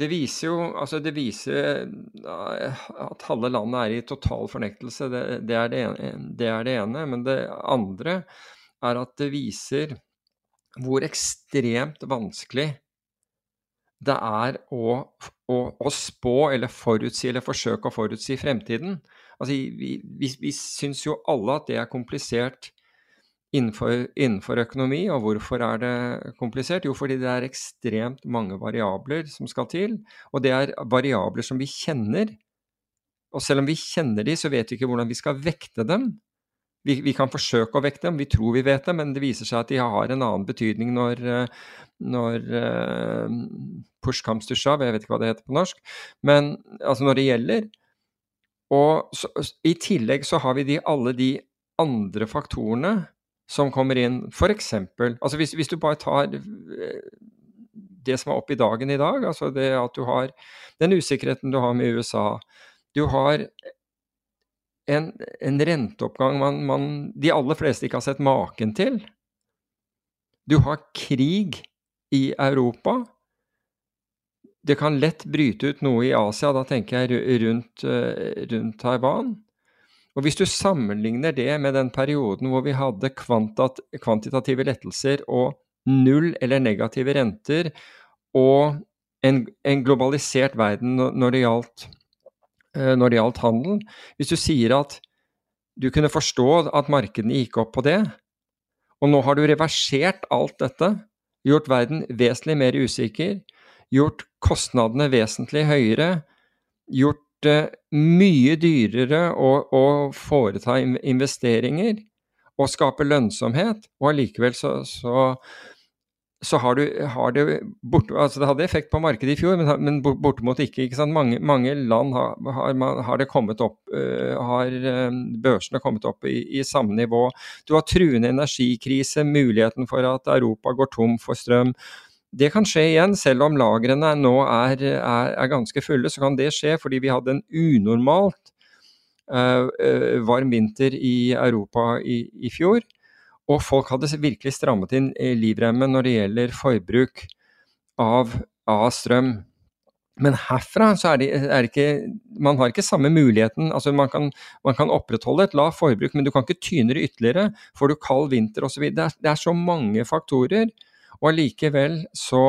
det viser jo altså det viser at halve landet er i total fornektelse. Det, det, er det, ene, det, er det, ene, Men det andre er at det viser hvor ekstremt vanskelig det er å, å, å spå eller forutsi eller forsøke å forutsi fremtiden. Altså, vi, vi, vi syns jo alle at det er komplisert innenfor, innenfor, økonomi. Og hvorfor er det komplisert? Jo, fordi det er ekstremt mange variabler som skal til. Og det er variabler som vi kjenner. Og selv om vi kjenner de, så vet vi ikke hvordan vi skal vekte dem. Vi, vi, kan forsøke å vekte dem, vi tror vi vet det, men det viser seg at de har en annen betydning når, når uh, push comes to shove, jeg vet ikke hva det heter på norsk, men altså når det gjelder. Og så, i tillegg så har vi de, alle de andre faktorene som kommer inn. F.eks. Altså hvis, hvis, du bare tar eh, det som er oppe i dagen i dag, altså det at du har den usikkerheten du har med USA. Du har en, en renteoppgang man, man, de aller fleste ikke har sett maken til. Du har krig i Europa. Det kan lett bryte ut noe i Asia, da tenker jeg rundt, eh, rundt Taiwan. Og Hvis du sammenligner det med den perioden hvor vi hadde kvantitative lettelser og null eller negative renter, og en, en globalisert verden når det, gjaldt, eh, når det gjaldt handel Hvis du sier at du kunne forstå at markedene gikk opp på det, og nå har du reversert alt dette, gjort verden vesentlig mer usikker, gjort kostnadene vesentlig høyere, gjort det mye dyrere å, å foreta investeringer og skape lønnsomhet, og allikevel så, så, så har, du, har det bort, altså Det hadde effekt på markedet i fjor, men, men bortimot ikke. ikke mange, mange, land har, har, har, det kommet opp, uh, har børsene kommet opp i, i, samme nivå. Du har truende energikrise, muligheten for at Europa går tom for strøm. Det kan skje igjen, selv om lagrene nå er, er, er, ganske fulle. Så kan det skje fordi vi hadde en unormalt uh, uh, varm vinter i Europa i, i, fjor. Og folk hadde virkelig strammet inn livremmen når det gjelder forbruk av, av strøm. Men herfra så er det, er ikke Man har ikke samme muligheten. altså Man kan, man kan opprettholde et lavt forbruk, men du kan ikke tyne det ytterligere. Får du kald vinter osv. Det, er, det er så mange faktorer og allikevel så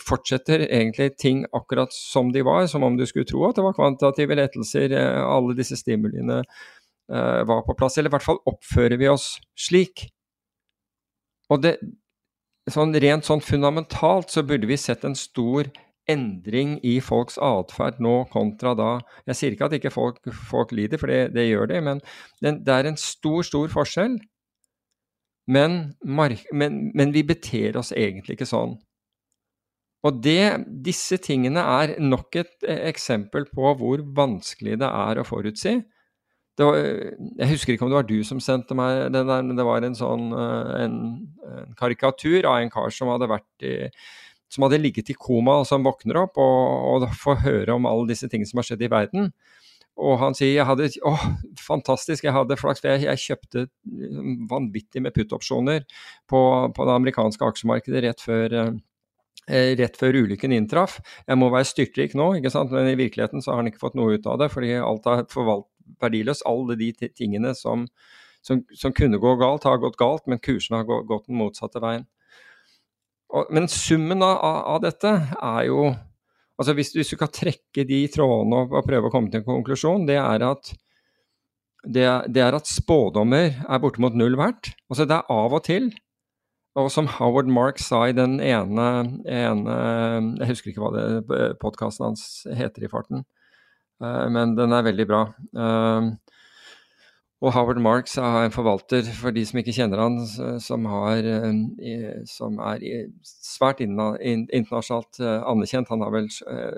fortsetter egentlig ting akkurat som de var, som om du skulle tro at det var kvantitative lettelser, eh, alle disse stimuliene uh, var på plass. Eller i hvert fall oppfører vi oss slik. Og det, sånn rent sånn fundamentalt så burde vi sett en stor endring i folks atferd nå kontra da. Jeg sier ikke at ikke folk, folk lider, for det, det gjør de, men det, det er en stor, stor forskjell men, men, men, vi beter oss egentlig ikke sånn. Og det, disse tingene er nok et eh, eksempel på hvor vanskelig det er å forutsi. Var, jeg husker ikke om det var du som sendte meg den der, men det var en sånn eh, en, en karikatur av en kar som hadde i, som hadde ligget i koma, og som våkner opp og, og får høre om alle disse tingene som har skjedd i verden. Og han sier jeg hadde, å, fantastisk, jeg hadde flaks, for jeg, jeg kjøpte vanvittig med put-opsjoner på, på, det amerikanske aksjemarkedet rett før, eh, eh, rett før ulykken inntraff. Jeg må være styrtrik nå, ikke sant? men i virkeligheten så har han ikke fått noe ut av det, fordi alt er forvalt verdiløst. Alle de tingene som, som, som, kunne gå galt, har gått galt, men kursene har gått den motsatte veien. Og, men summen av, av, dette er jo altså hvis, hvis, du kan trekke de trådene og, og, prøve å komme til en konklusjon, det er at det, det er at spådommer er bortimot null verdt. Altså det er av og til og som Howard Mark sa i den ene, ene Jeg husker ikke hva det podkasten hans heter i farten, uh, men den er veldig bra. Uh, og Howard Marks er en forvalter, for de som ikke kjenner han, som, har, eh, som er svært internasjonalt anerkjent. Han har vel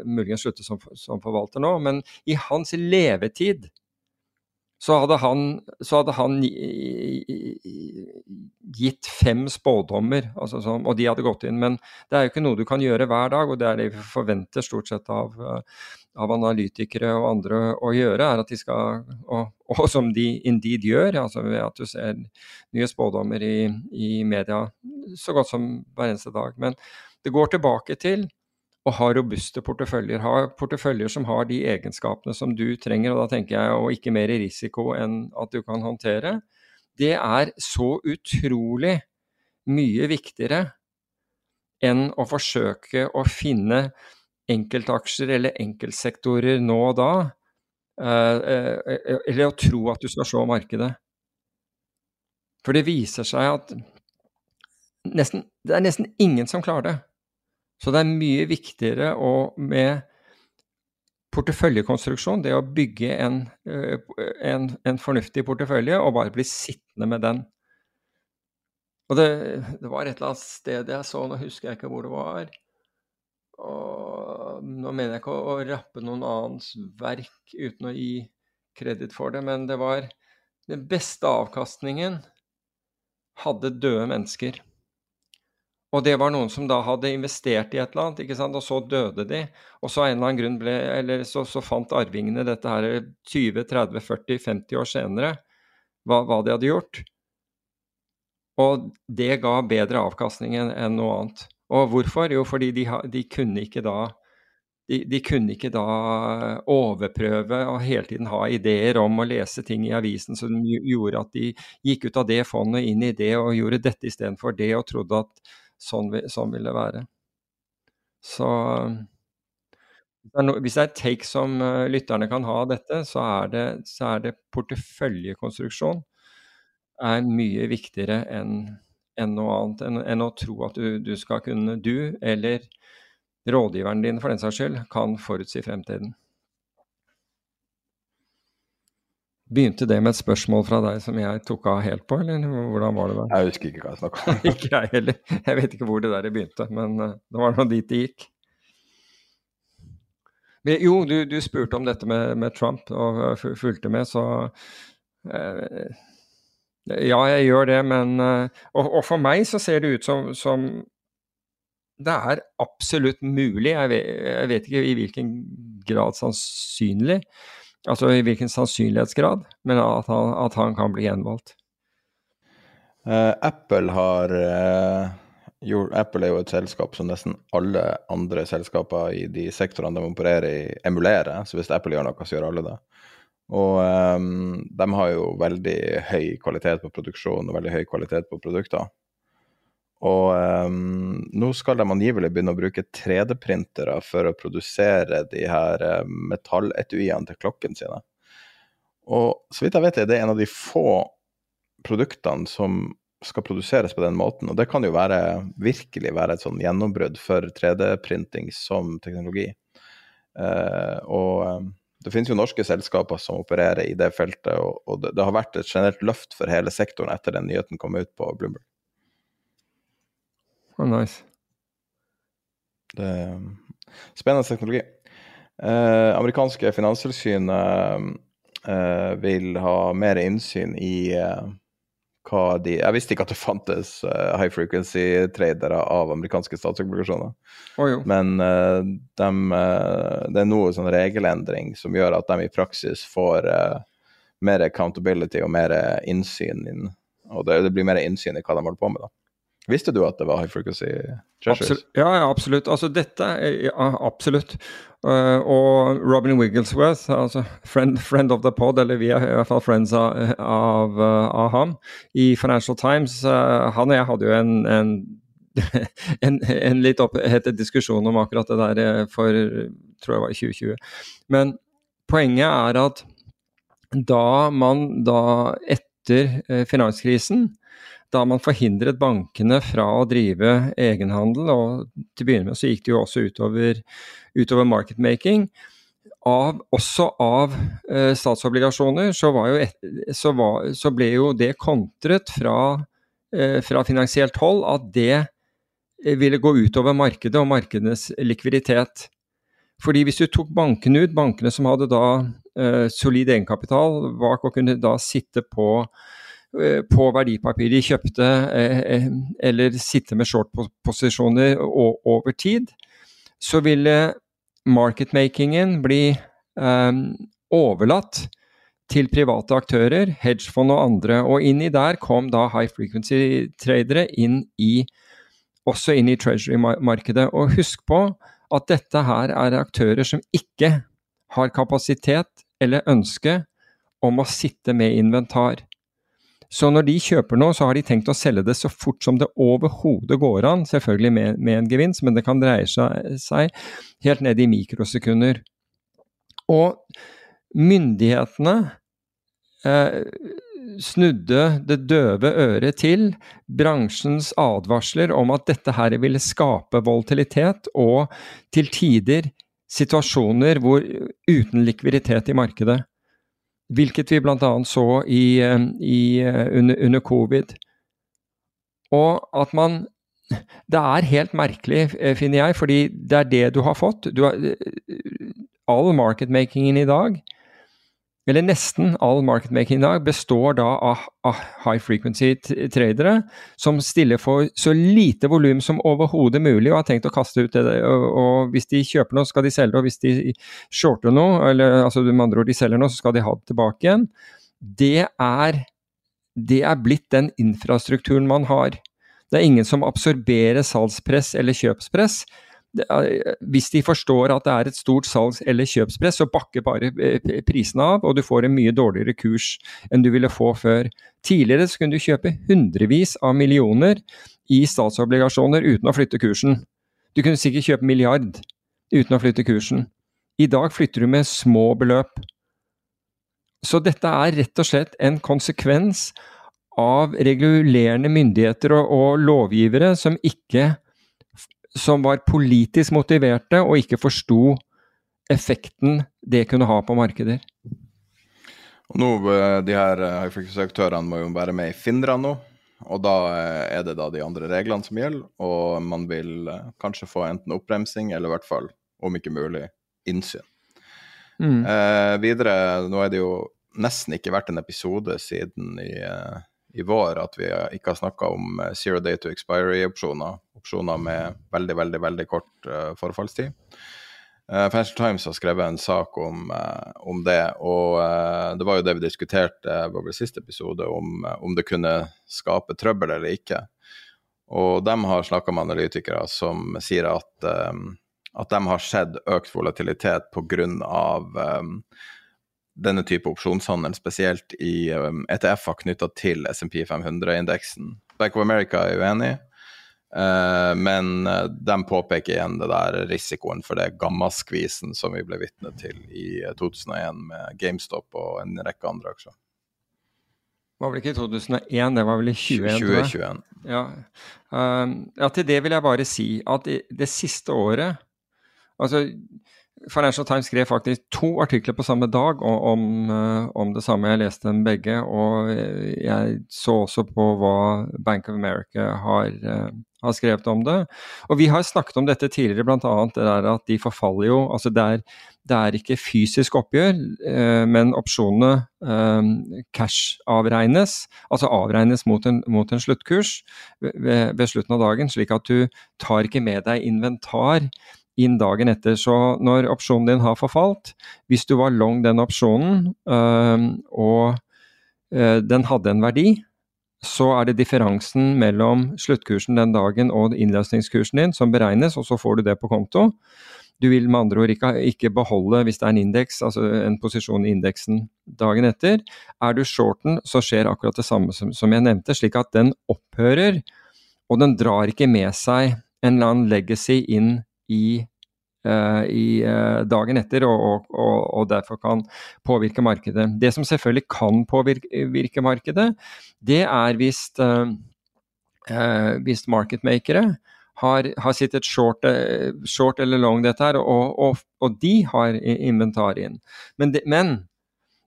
muligens sluttet som, som forvalter nå, men i hans levetid så hadde han, så hadde han gitt fem spådommer, altså sånn, og de hadde gått inn. Men det er jo ikke noe du kan gjøre hver dag, og det er det vi forventer stort sett av, av analytikere og andre å gjøre, er at de skal, og, og som de indeed gjør, altså ved at du ser nye spådommer i, i media så godt som hver eneste dag. Men det går tilbake til å ha robuste porteføljer. Ha porteføljer som har de egenskapene som du trenger, og da tenker jeg og ikke mer risiko enn at du kan håndtere. Det er så utrolig mye viktigere enn å forsøke å finne enkeltaksjer eller enkeltsektorer nå og da, eh, eh, eller å tro at du skal slå markedet. For det viser seg at nesten, det er nesten ingen som klarer det. Så det er mye viktigere å, med porteføljekonstruksjon, det å bygge en, eh, en, en, fornuftig portefølje og bare bli sittende med den. Og det, det, var et eller annet sted jeg så, nå husker jeg ikke hvor det var. Og nå mener jeg ikke å, å rappe noen annens verk uten å gi kreditt for det, men det var den beste avkastningen hadde døde mennesker. Og det var noen som da hadde investert i et eller annet, ikke sant? og så døde de. Og så, en eller annen grunn ble, eller så, så fant arvingene dette her 20-30-40-50 år senere, hva, hva, de hadde gjort. Og det ga bedre avkastning enn noe annet. Og hvorfor? Jo, fordi de, de kunne ikke da de, de, kunne ikke da overprøve og hele tiden ha ideer om å lese ting i avisen som gjorde at de gikk ut av det fondet inn i det og gjorde dette istedenfor det, og trodde at sånn, sånn ville det være. Så hvis det er et take som uh, lytterne kan ha av dette, så er det, så er det porteføljekonstruksjon er mye viktigere enn en noe annet. Enn, enn å tro at du, du, skal kunne, du eller rådgiveren din for den saks skyld, kan forutsi fremtiden. Begynte det med et spørsmål fra deg som jeg tok av helt på, eller hvordan var det da? Jeg husker ikke hva jeg snakka om. ikke jeg heller. Jeg vet ikke hvor det der begynte, men uh, det var nå dit det gikk. Men, jo, du, du, spurte om dette med, med Trump, og uh, fulgte med, så uh, Ja, jeg gjør det, men og, og, for meg så ser det ut som, som det er absolutt mulig, jeg vet, jeg vet ikke i hvilken grad sannsynlig, Altså i hvilken sannsynlighetsgrad, men at han, at han kan bli gjenvalgt. Uh, Apple har uh, gjort, Apple er jo et selskap som nesten alle andre selskaper i de sektorene de opererer i, emulerer. Så hvis Apple gjør noe, så gjør alle det. Og um, de har jo veldig høy kvalitet på produksjon og veldig høy kvalitet på produkter. Og um, nå skal de angivelig begynne å bruke 3D-printere for å produsere de her uh, metalletuiene til klokken sine. Og så vidt jeg vet, er det en av de få produktene som skal produseres på den måten. Og det kan jo være, virkelig være et sånn gjennombrudd for 3D-printing som teknologi. Uh, og um, det finnes jo norske selskaper som opererer i det feltet, og, og det, det, har vært et generelt løft for hele sektoren etter den nyheten kom ut på Bloomberg. Oh, nice. Det spennende teknologi. Eh, amerikanske finanstilsynet eh, vil ha mer innsyn i eh, hva de Jeg visste ikke at det fantes uh, high frequency-tradere av amerikanske statsobligasjoner. Oh, Men uh, de, uh, det er noe sånn regelendring som gjør at de i praksis får mer accountability og mer innsyn. Inn, og det, det, blir mer innsyn i hva de holder på med. da. Visste du at det var high frequency treasures? Absolut, Ja, ja, absolutt. Altså dette ja, Absolutt. Uh, og Robin Wigglesworth, altså friend, friend, of the pod, eller vi er i hvert fall friends av, av, av ham, i Financial Times, uh, han og jeg hadde jo en, en en, en, litt opphetet diskusjon om akkurat det der for tror jeg var i 2020. Men poenget er at da man da etter finanskrisen da man forhindret bankene fra å drive egenhandel, og til å begynne med så gikk det jo også utover, utover marketmaking. Av, også av eh, statsobligasjoner så, et, så, var, så, ble jo det kontret fra, eh, fra finansielt hold at det eh, ville gå utover markedet og markedenes likviditet. Fordi hvis du tok bankene ut, bankene som hadde da eh, solid egenkapital bak og kunne da sitte på på verdipapir de kjøpte, eh, eh, eller sitte med short-posisjoner over tid, så ville marketmakingen bli overlatt til private aktører, hedgefond og andre. Og inni der kom da high frequency-tradere inn i også inn i treasury-markedet. Og husk på at dette her er aktører som ikke har kapasitet eller ønske om å sitte med inventar. Så når de kjøper noe, så har de tenkt å selge det så fort som det overhodet går an, selvfølgelig med, med, en gevinst, men det kan dreie seg, seg helt ned i mikrosekunder. Og myndighetene eh, snudde det døve øret til bransjens advarsler om at dette her ville skape volatilitet og til tider situasjoner hvor uten likviditet i markedet. Hvilket vi bl.a. så i, eh, i, eh, under, under, covid. Og at man Det er helt merkelig, eh, finner jeg, fordi det er det du har fått. Du har, all marketmakingen i dag eller nesten all marketmaking i dag består da av, av high frequency tradere som stiller for så lite volum som overhodet mulig og har tenkt å kaste ut det. Og, og hvis de kjøper noe, skal de selge og hvis de shorter noe, eller altså med andre ord de selger noe, så skal de ha det tilbake igjen. Det er, det er blitt den infrastrukturen man har. Det er ingen som absorberer salgspress eller kjøpspress hvis de forstår at det er et stort salgs- eller kjøpspress, så bakker bare eh, prisene av, og du får en mye dårligere kurs enn du ville få før. Tidligere så kunne du kjøpe hundrevis av millioner i statsobligasjoner uten å flytte kursen. Du kunne sikkert kjøpe milliard uten å flytte kursen. I dag flytter du med små beløp. Så dette er rett og slett en konsekvens av regulerende myndigheter og, og lovgivere som ikke som var politisk motiverte og ikke forsto effekten det kunne ha på markeder. Og nå, eh, De her eh, høyfrekvensaktørene må jo være med i FINRA nå. Og da eh, er det da de andre reglene som gjelder, og man vil kanskje få enten oppbremsing eller i hvert fall, om ikke mulig, innsyn. Mm. Eh, videre, nå er det jo nesten ikke vært en episode siden i, i vår at vi ikke har snakka om zero day to expiry-opsjoner opsjoner med veldig, veldig, veldig kort uh, forfallstid. Uh, Financial Times har skrevet en sak om, uh, om det, og det var jo det vi diskuterte vår siste episode, om, om det kunne skape trøbbel eller ikke. Og de har snakka med analytikere som sier at, um, at de har sett økt volatilitet pga. Um, denne type opsjonshandel, spesielt i um, ETF-er knytta til SMP 500-indeksen. Bank of America er uenig. Uh, men uh, de påpeker igjen det der risikoen for det gammaskvisen som vi ble vitne til i 2001 eh, med GameStop og en rekke andre aksjer. Det var vel ikke i 2001, det var vel i 2021? 2021. Ja. Ja, til det vil jeg bare si at det, det siste året Altså, Financial Times skrev faktisk to artikler på samme dag om, om, det samme. Jeg leste dem begge, og jeg så også på hva Bank of America har, har skrevet om det. Og vi har snakket om dette tidligere, bl.a. det der at de forfaller jo altså det er, det er ikke fysisk oppgjør, eh, men opsjonene eh, cash-avregnes. Altså avregnes mot en, mot en sluttkurs ved, ved, slutten av dagen, slik at du tar ikke med deg inventar inn dagen etter. Så når opsjonen din har forfalt, hvis du var long den opsjonen, og øh, den hadde en verdi, så er det differansen mellom sluttkursen den dagen og innløsningskursen din som beregnes, og så får du det på konto. Du vil med andre ord ikke, ikke beholde, hvis det er en indeks, altså en posisjon i indeksen dagen etter. Er du shorten, så skjer akkurat det samme som, som jeg nevnte, slik at den opphører, og den drar ikke med seg en eller annen legacy inn i uh, i uh, dagen etter, og, og, og, derfor kan påvirke markedet. Det som selvfølgelig kan påvirke markedet, det er hvis, eh, hvis marketmakere har, har sittet short, short, eller long dette her, og, og de har inventarien. Men, de, men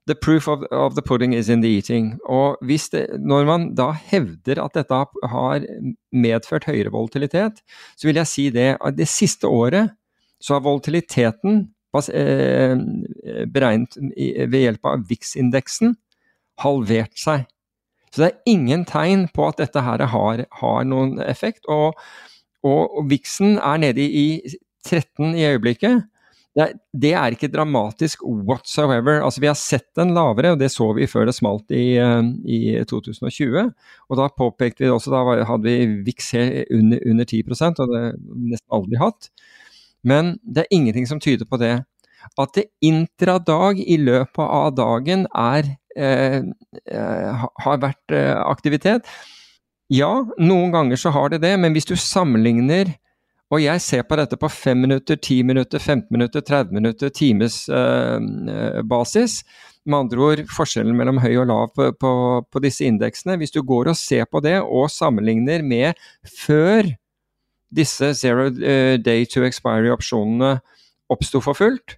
the proof of, of, the pudding is in the eating. Og det, når man da hevder at dette har medført høyere volatilitet, så vil jeg si det at det siste året så har volatiliteten eh, beregnet ved hjelp av VIX-indeksen halvert seg. Så det er ingen tegn på at dette her har, har noen effekt. Og, og, og VIX-en er nede i 13 i øyeblikket. Det det er, ikke dramatisk whatsoever. Altså, vi har sett den lavere, og det så vi før det smalt i, eh, i 2020. Og da påpekte vi det også, da hadde vi VIX under, under 10% og det har vi nesten aldri hatt. Men det er ingenting som tyder på det. At det intradag i løpet av dagen er, eh, eh, har vært eh, aktivitet. Ja, noen ganger så har det det, men hvis du sammenligner og jeg ser på dette på 5 minutter, 10 minutter, 15 minutter, 30 minutter, times eh, eh, basis. Med andre ord forskjellen mellom høy og lav på, på, på, disse indeksene. Hvis du går og ser på det og sammenligner med før disse zero eh, day to expiry-opsjonene oppsto for fullt,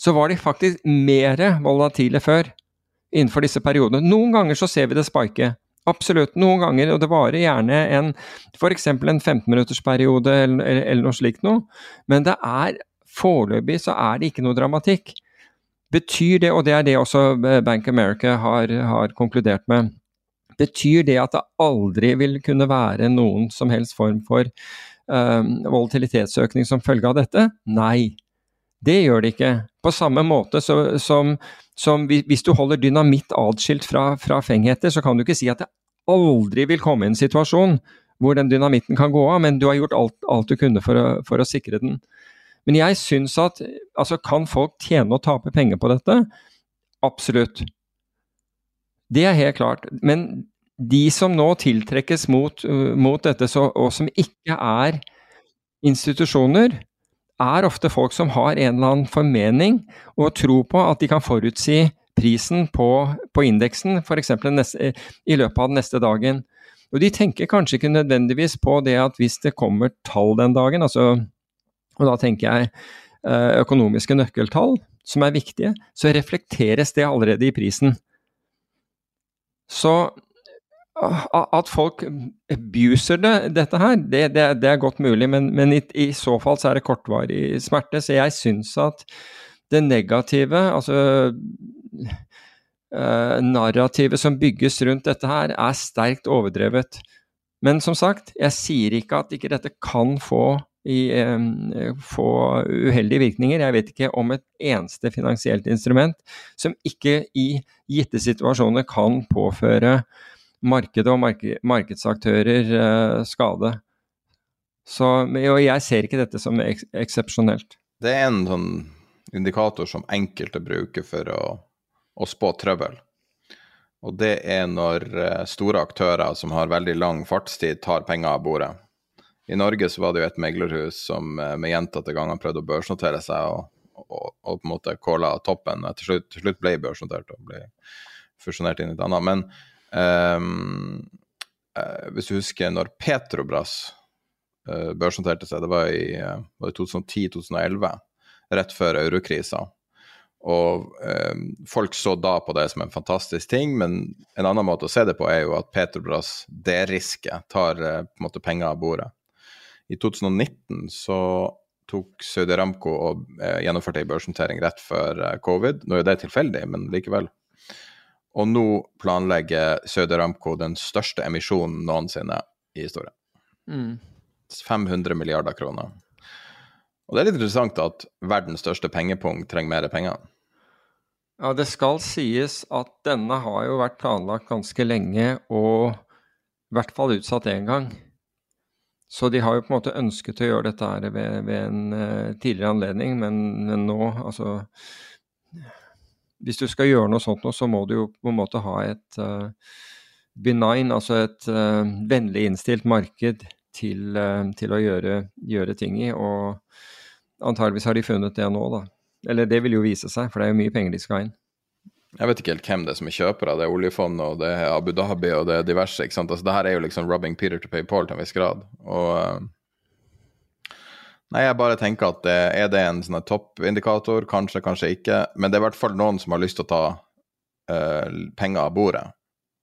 så var de faktisk mer volatile før innenfor disse periodene. Noen ganger så ser vi det spike. Absolutt. Noen ganger, og det varer gjerne en f.eks. en 15-minuttersperiode eller, eller, noe slikt noe. Men det er foreløpig så er det ikke noe dramatikk. Betyr det, og det er det også Bank America har, har konkludert med, betyr det at det aldri vil kunne være noen som helst form for um, volatilitetsøkning som følge av dette? Nei, det gjør det ikke. På samme måte så, som, som, hvis du holder dynamitt atskilt fra, fra fengheter, så kan du ikke si at det aldri vil komme en situasjon hvor den dynamitten kan gå av, men du har gjort alt, alt du kunne for å, for å, sikre den. Men jeg syns at altså, Kan folk tjene og tape penger på dette? Absolutt. Det er helt klart. Men de som nå tiltrekkes mot, mot dette, så, og som ikke er institusjoner, er ofte folk som har en eller annen formening og tro på at de kan forutsi prisen på, på indeksen f.eks. i løpet av den neste dagen. Og De tenker kanskje ikke nødvendigvis på det at hvis det kommer tall den dagen, altså, og da tenker jeg uh, økonomiske nøkkeltall som er viktige, så reflekteres det allerede i prisen. Så at folk abuser det, dette her, det, det, det, er godt mulig, men, men i, i, så fall så er det kortvarig smerte. Så jeg syns at det negative, altså uh, narrativet som bygges rundt dette her, er sterkt overdrevet. Men som sagt, jeg sier ikke at ikke dette kan få, i, uh, få uheldige virkninger. Jeg vet ikke om et eneste finansielt instrument som ikke i gitte situasjoner kan påføre markedet og mark markedsaktører eh, skade. Så, og jeg ser ikke dette som eks eksepsjonelt. Det er en sånn indikator som enkelte bruker for å, å spå trøbbel. Og det er når uh, store aktører som har veldig lang fartstid, tar penger av bordet. I Norge så var det jo et meglerhus som uh, med gjentatte ganger prøvde å børsnotere seg, og, og, og, på en måte calla toppen. Til slutt, til slutt ble børsnotert og ble fusjonert inn i et annet. Men Um, uh, hvis du husker når Petrobras uh, børsnoterte seg, det var i, uh, i 2010-2011, rett før eurokrisa. Og um, folk så da på det som en fantastisk ting, men en annen måte å se det på er jo at Petrobras derisker, tar på en måte penger av bordet. I 2019 så tok Saudi Aramco og gjennomførte en børsnotering rett før covid. Nå er det tilfeldig, men likevel. Og nå planlegger Saudi Aramco den største emisjonen noensinne i historien. Mm. 500 milliarder kroner. Og det er litt interessant at verdens største pengepung trenger mer penger. Ja, det skal sies at denne har jo vært planlagt ganske lenge, og i hvert fall utsatt én gang. Så de har jo på en måte ønsket å gjøre dette her ved, ved en uh, tidligere anledning, men, men, nå, altså Hvis du skal gjøre noe sånt nå, så må du jo på en måte ha et uh, benign, altså et uh, vennlig innstilt marked til, til å gjøre, gjøre, ting i. Og antageligvis har de funnet det nå, da. Eller det vil jo vise seg, for det er jo mye penger de skal inn. Jeg vet ikke helt hvem det er som er kjøpere. Det er oljefondet og det er Abu Dhabi og det er diverse. ikke sant? Altså, det her er jo liksom rubbing Peter to pay Paul til en viss grad. Og uh, Nei, jeg bare tenker at det, er det en sånn toppindikator? Kanskje, kanskje ikke. Men det er i hvert fall noen som har lyst til å ta uh, penger av bordet.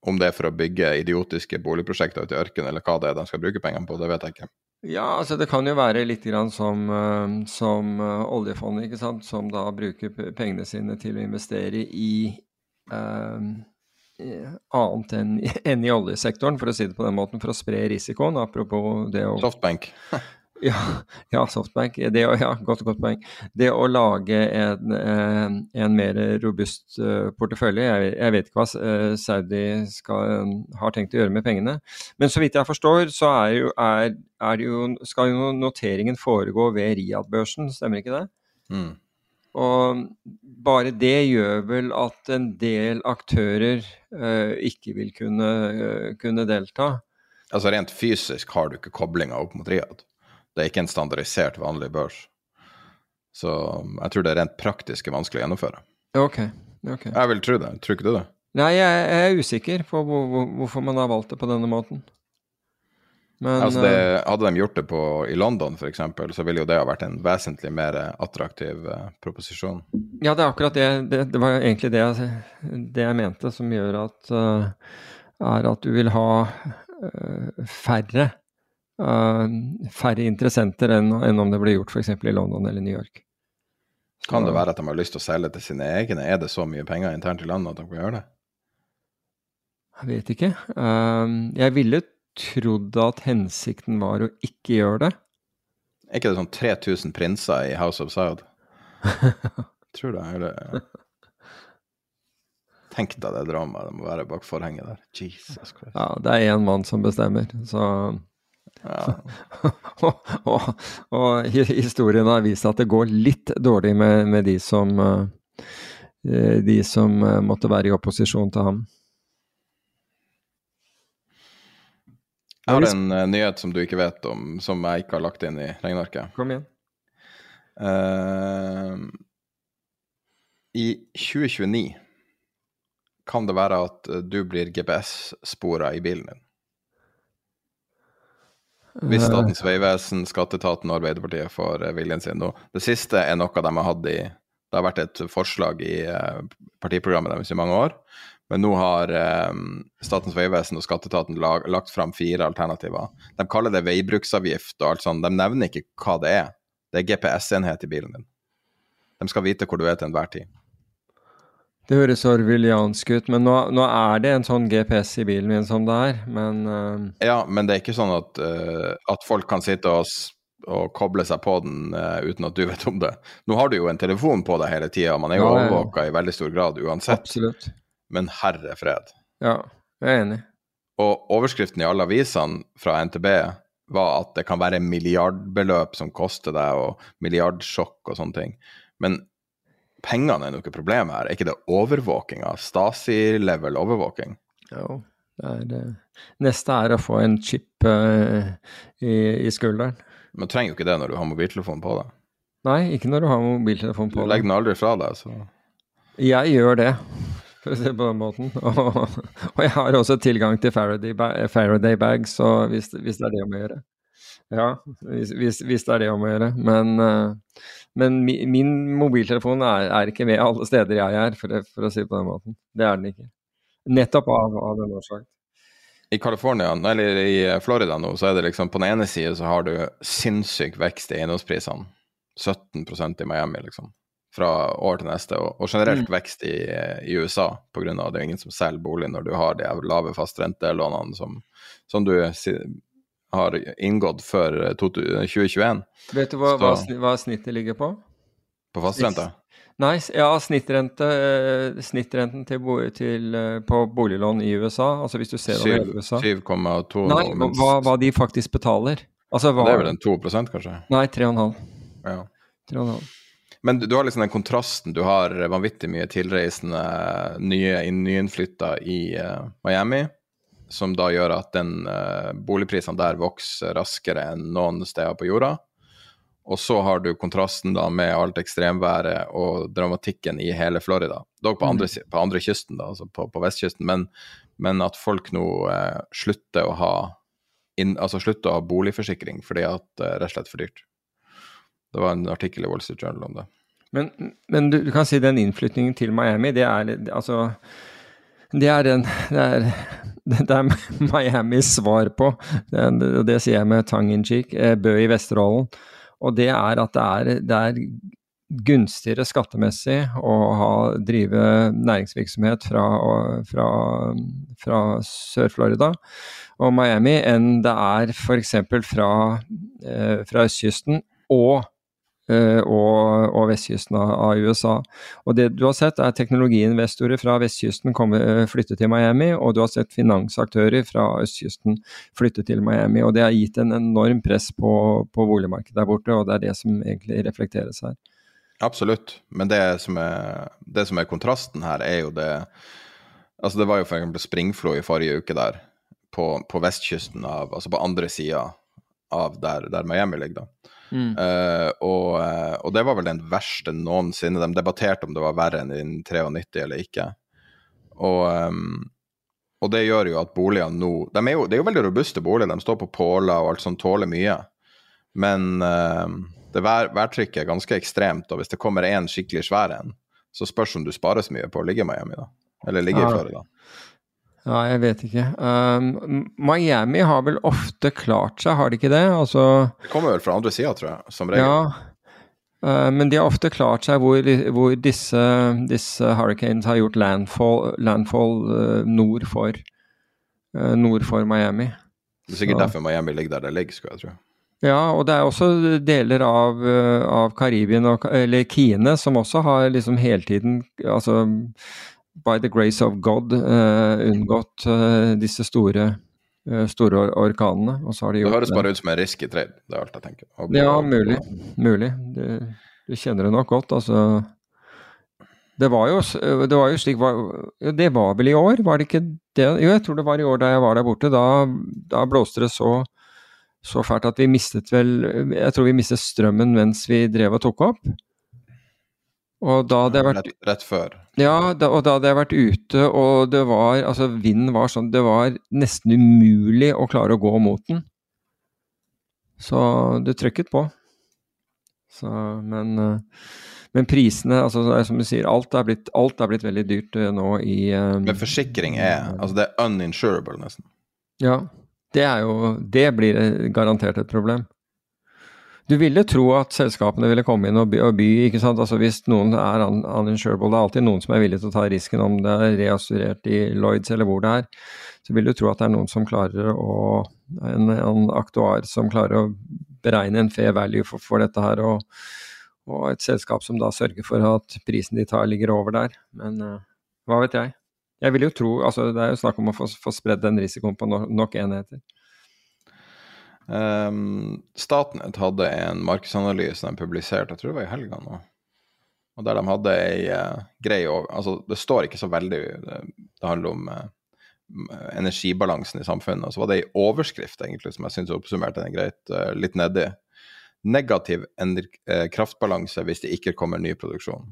Om det er for å bygge idiotiske boligprosjekter ute i ørkenen, eller hva det er de skal bruke pengene på, det vet jeg ikke. Ja, altså det kan jo være litt grann som, uh, som oljefondet, ikke sant? som da bruker pengene sine til å investere i um annet enn, enn, i oljesektoren, for å si det på den måten, for å spre risikoen. Apropos det å Softbank. Ja, ja Softbank. Det ja, godt, godt poeng. Det å lage en, en, en mer robust uh, portefølje jeg, jeg, vet ikke hva uh, Saudi skal, har tenkt å gjøre med pengene. Men så vidt jeg forstår, så er jo, er, er jo, skal jo noteringen foregå ved Riyadh-børsen, stemmer ikke det? Mm. Og bare det gjør vel at en del aktører uh, ikke vil kunne, kunne delta. Altså Rent fysisk har du ikke koblinga opp mot Riyadh? Det er ikke en standardisert, vanlig børs. Så um, jeg tror det er rent praktisk vanskelig å gjennomføre. Ok, ok. Jeg vil tro det. Tror ikke du det? Nei, jeg, er usikker på hvor, hvor, hvorfor man har valgt det på denne måten. Men, altså det, eh, hadde de gjort det på, i London f.eks., så ville jo det ha vært en vesentlig mer attraktiv uh, proposisjon. Ja, det er akkurat det. Det, det var egentlig det jeg, det jeg, mente, som gjør at uh, er at du vil ha uh, færre færre interessenter enn, enn, om det ble gjort f.eks. i London eller New York. Kan det være at de har lyst til å selge til sine egne? Er det så mye penger internt i landet at de kan gjøre det? Jeg vet ikke. Uh, jeg ville trodd at hensikten var å ikke gjøre det. Er ikke det sånn 3000 prinser i House of Saud? Tror det. Eller Tenk deg det dramaet det må være bak forhenget der. Jesus Christ. Ja, det er én mann som bestemmer, så ja. og, og, og, historien har vist at det går litt dårlig med, med de som uh, de som uh, måtte være i opposisjon til ham. Jeg har en uh, nyhet som du ikke vet om, som jeg ikke har lagt inn i regnearket. Kom igjen. I 2029 kan det være at du blir GPS-spora i bilen din. Hvis Statens vegvesen, Skatteetaten og Arbeiderpartiet får eh, viljen sin nå. Det siste er noe de har hatt i Det har vært et forslag i eh, partiprogrammet deres i mange år. Men nå har Statens vegvesen og Skatteetaten lagt fram fire alternativer. De kaller det veibruksavgift og alt sånt. De nevner ikke hva det er. Det er GPS-enhet i bilen din. De skal vite hvor du er til enhver tid. Det høres orwelliansk ut, men nå, nå, er det en sånn GPS i bilen min som det er, men uh... Ja, men det er ikke sånn at, uh, at folk kan sitte og, og, koble seg på den uh, uten at du vet om det. Nå har du jo en telefon på deg hele tida, man er jo ja, overvåka i veldig stor grad uansett. Absolutt. Men herre fred. Ja, jeg er enig. Og overskriften i alle avisene fra NTB var at det kan være milliardbeløp som koster deg, og milliardsjokk og sånne ting. Men pengene er noe problem her. Er ikke det overvåkinga? Stasi-level overvåking? Jo, det er det. Neste er å få en chip uh, i, i, skulderen. Men du trenger jo ikke det når du har mobiltelefon på deg. Nei, ikke når du har mobiltelefon på deg. Du legger den aldri fra deg, så Jeg gjør det, for å si det på den måten. Og, og jeg har også tilgang til Faraday, Faraday så hvis, hvis det er det å gjøre. Ja, hvis, hvis, hvis, det er det om å gjøre. Men, uh, men mi, min mobiltelefon er, er, ikke med alle steder jeg er, for, for, å si det på den måten. Det er den ikke. Nettopp av, av den årsak. I California, eller i Florida nå, så er det liksom på den ene siden så har du sinnssyk vekst i eiendomsprisene. 17% i Miami, liksom. Fra år til neste. Og, og generelt mm. vekst i, i USA, pga. det er ingen som selger bolig når du har de lave fastrentelånene som, som du har inngått før 2021. Vet du hva, hva, hva snittet ligger på? På fastrente? Nei, ja, snittrente, eh, snittrenten til, til, eh, på boliglån i USA, altså hvis du ser over i USA 7,2 Nei, mens hva, hva de faktisk betaler. Altså hva Det er vel en 2% kanskje? Nei, 3,5. Ja. 3,5. Men du, du har liksom den kontrasten. Du har vanvittig mye tilreisende nye, nyinnflytta i uh, Miami, som da gjør at den uh, boligprisene der vokser raskere enn noen steder på jorda. Og så har du kontrasten da med alt ekstremværet og dramatikken i hele Florida. Dog på andre, på andre kysten, da, altså på, på vestkysten. Men, men at folk nå eh, slutter å ha inn, altså slutter å ha boligforsikring fordi at det er rett og slett for dyrt. Det var en artikkel i Wall Street Journal om det. Men, men du, du kan si den innflytningen til Miami, det er altså Det er den Det er, det er Miamis svar på, det, og det sier jeg med tongue in cheek, eh, Bø i Vesterålen. Og det er at det er, det er gunstigere skattemessig å ha, drive næringsvirksomhet fra, fra, fra Sør-Florida og Miami enn det er f.eks. Fra, eh, fra østkysten og og, og vestkysten av USA. Og det du har sett er teknologiinvestorer fra vestkysten komme, eh, flytte til Miami, og du har sett finansaktører fra østkysten flytte til Miami. Og det har gitt en enorm press på, på boligmarkedet der borte, og det er det som egentlig reflekteres her. Absolutt, men det som er, det som er kontrasten her, er jo det Altså, det var jo f.eks. springflo i forrige uke der, på, på vestkysten av Altså på andre sida av der, der Miami ligger, da. Eh, og, eh, og det var vel den verste noensinne. De debatterte om det var verre enn i 93 eller ikke. Og, um, og det gjør jo at boligene nå de er jo, Det er jo veldig robuste boliger, de står på påler og alt sånt, tåler mye. Men uh, det vær, værtrykket er ganske ekstremt, og hvis det kommer en skikkelig svær en, så spørs om du sparer så mye på å ligge i Miami, da. Eller ligge i Florida. Ja, jeg vet ikke. Um, Miami har vel ofte klart seg, har de ikke det? Altså Det kommer vel fra andre sida, tror jeg, som regel. Ja, uh, men de har ofte klart seg hvor, hvor disse, disse hurricanes har gjort landfall, landfall uh, nord, for, uh, nord for Miami. Det er sikkert Så- derfor Miami ligger der det ligger, skulle jeg tro. Ja, og det er også deler av, eh, av Karibien, og, eller Kine, som også har liksom hele tiden, altså by the grace of God, eh, unngått eh, disse store, eh, store orkanene. Og så har de Det høres bare ut som en risky trade, det er alt jeg tenker. Og- Ja, mulig. Mulig. Du, du kjenner det nok godt, altså. Det var jo, det var jo slik var- Det var vel i år, var det ikke det? Jo, jeg tror det var i år da jeg var der borte. Da, da blåste det så, så fælt at vi mistet vel Jeg tror vi mistet strømmen mens vi drev og tok opp. Og da hadde jeg vært rett, rett før. ja, da, og da hadde jeg vært ute, og det var Altså, vinden var sånn Det var nesten umulig å klare å gå mot den. Så det trykket på. Så, men, eh, men prisene, altså som du sier, alt er blitt, alt er blitt veldig dyrt eh, nå i um, Men forsikring er Altså, det er uninsurable, nesten. Ja. Det er jo Det blir eh, garantert et problem. Du ville tro at selskapene ville komme inn og by, og by ikke sant? Altså Hvis noen er un uninsurable, det er alltid noen som er villig til å ta risken om det er reassurert i Lloyds eller hvor det er, så vil du tro at det er noen som klarer å En, en aktuar som klarer å beregne en fair value for, for dette her, og, og et selskap som da sørger for at prisen de tar, ligger over der. Men uh, hva vet jeg. Jeg vil jo tro, altså Det er jo snakk om å få, få spredd den risikoen på no, nok enheter. Um, Statnett hadde en markedsanalyse de publiserte, jeg tror det var i helga nå. Og der de hadde ei uh, grei over... Altså, det står ikke så veldig Det, det handler om uh, energibalansen i samfunnet. Og så var det ei overskrift, egentlig, som jeg syns oppsummerte den greit, uh, litt nedi. Negativ eh, kraftbalanse hvis det ikke kommer ny produksjon.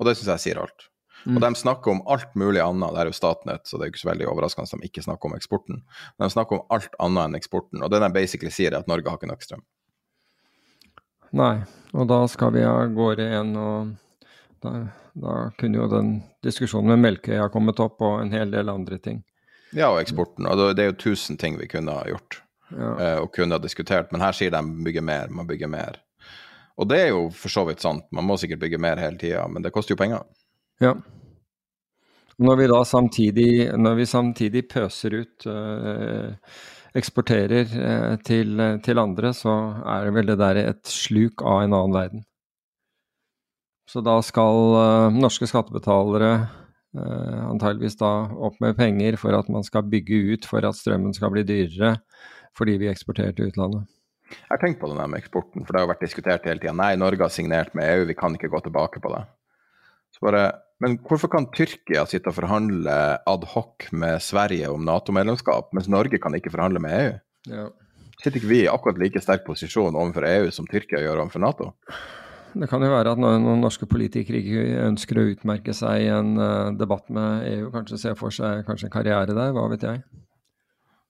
Og det syns jeg sier alt. Og de snakker om alt mulig annet. Det er jo Statnett, så det er jo ikke så veldig overraskende at de ikke snakker om eksporten. Men de snakker om alt annet enn eksporten. Og det de basically sier, er at Norge har ikke nok strøm. Nei, og da skal vi av gårde igjen, og da, da kunne jo den diskusjonen med Melkøya kommet opp, og en hel del andre ting. Ja, og eksporten. Og det- det er jo tusen ting vi kunne ha gjort Ja. eh, og kunne ha diskutert, men her sier de bygge mer, man bygger mer. Og det er jo for så vidt sant, man må sikkert bygge mer hele tida, men det koster jo penger. Ja. Når vi da samtidig, vi samtidig pøser ut, eh, eksporterer eh, til, til andre, så er det vel det der et sluk av en annen verden. Så da skal uh, norske skattebetalere antageligvis da opp med penger for at man skal bygge ut for at strømmen skal bli dyrere fordi vi eksporterer til utlandet. Jeg har tenkt på det med eksporten, for det har vært diskutert hele tida. Nei, Norge har signert med EU, vi kan ikke gå tilbake på det. Så Bare, men hvorfor kan Tyrkia sitte og forhandle ad hoc med Sverige om Nato-medlemskap, mens Norge kan ikke forhandle med EU? Ja. Sitter ikke vi i akkurat like sterk posisjon overfor EU som Tyrkia gjør overfor Nato? Det kan jo være at noen norske politikere ikke ønsker å utmerke seg i en uh, debatt med EU, kanskje se for seg kanskje en karriere der, hva vet jeg.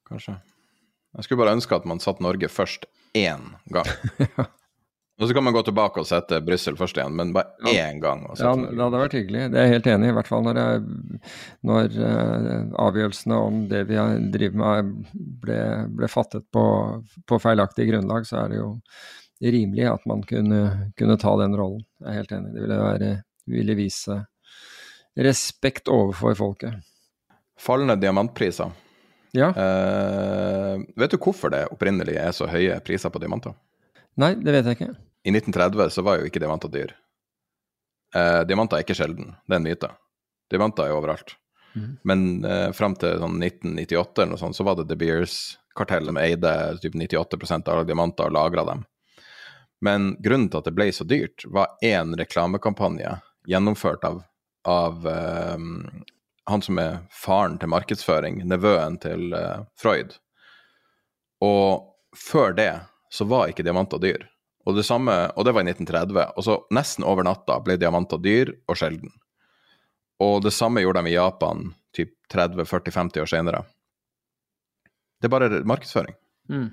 Kanskje. Jeg skulle bare ønske at man satt Norge først én gang. ja. Og så kan man gå tilbake og sette Brussel først igjen, men bare ja. én gang. ja, det hadde vært hyggelig. Det er jeg helt enig i. I hvert fall når, jeg, når uh, avgjørelsene om det vi driver med ble, ble fattet på, på, feilaktig grunnlag, så er det jo rimelig at man kunne, kunne, ta den rollen. Jeg er helt enig. Det ville, være, ville vise respekt overfor folket. Fallende diamantpriser. Ja. Uh, vet du hvorfor det opprinnelig er så høye priser på diamanter? Nei, det vet jeg ikke. I 1930 så var jo ikke diamanter dyr. Eh, diamanter er ikke sjelden, det er en myte. Diamanter er overalt. Mm. Men eh, fram til sånn 1998 eller noe sånt, så var det De Beers-kartellet som eide typ 98% av alle diamanter og lagra dem. Men grunnen til at det ble så dyrt, var én reklamekampanje gjennomført av, av um, han som er faren til markedsføring, nevøen til uh, Freud. Og før det så var ikke diamanter dyr. Og det, samme, og det var i 1930. Og så nesten over natta ble diamanter dyr og sjelden. Og det samme gjorde de i Japan typ 30-40-50 år senere. Det er bare markedsføring. Mm.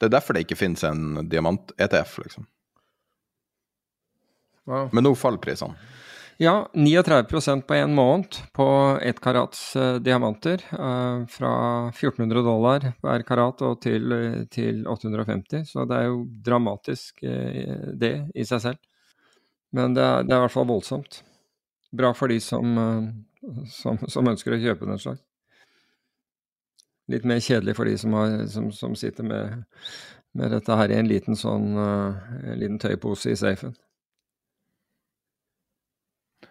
Det er derfor det ikke finnes en diamant-ETF, liksom. Wow. Men nå faller prisene. Ja, 39% på en måned på ett karats uh, diamanter. Uh, fra 1400 dollar hver karat og til, til, 850. Så det er jo dramatisk, uh, det i seg selv. Men det er, det er, i hvert fall voldsomt. Bra for de som, som, som, ønsker å kjøpe den slags. Litt mer kjedelig for de som, har, som, sitter med, med, dette her i en liten sånn en liten tøypose i safen.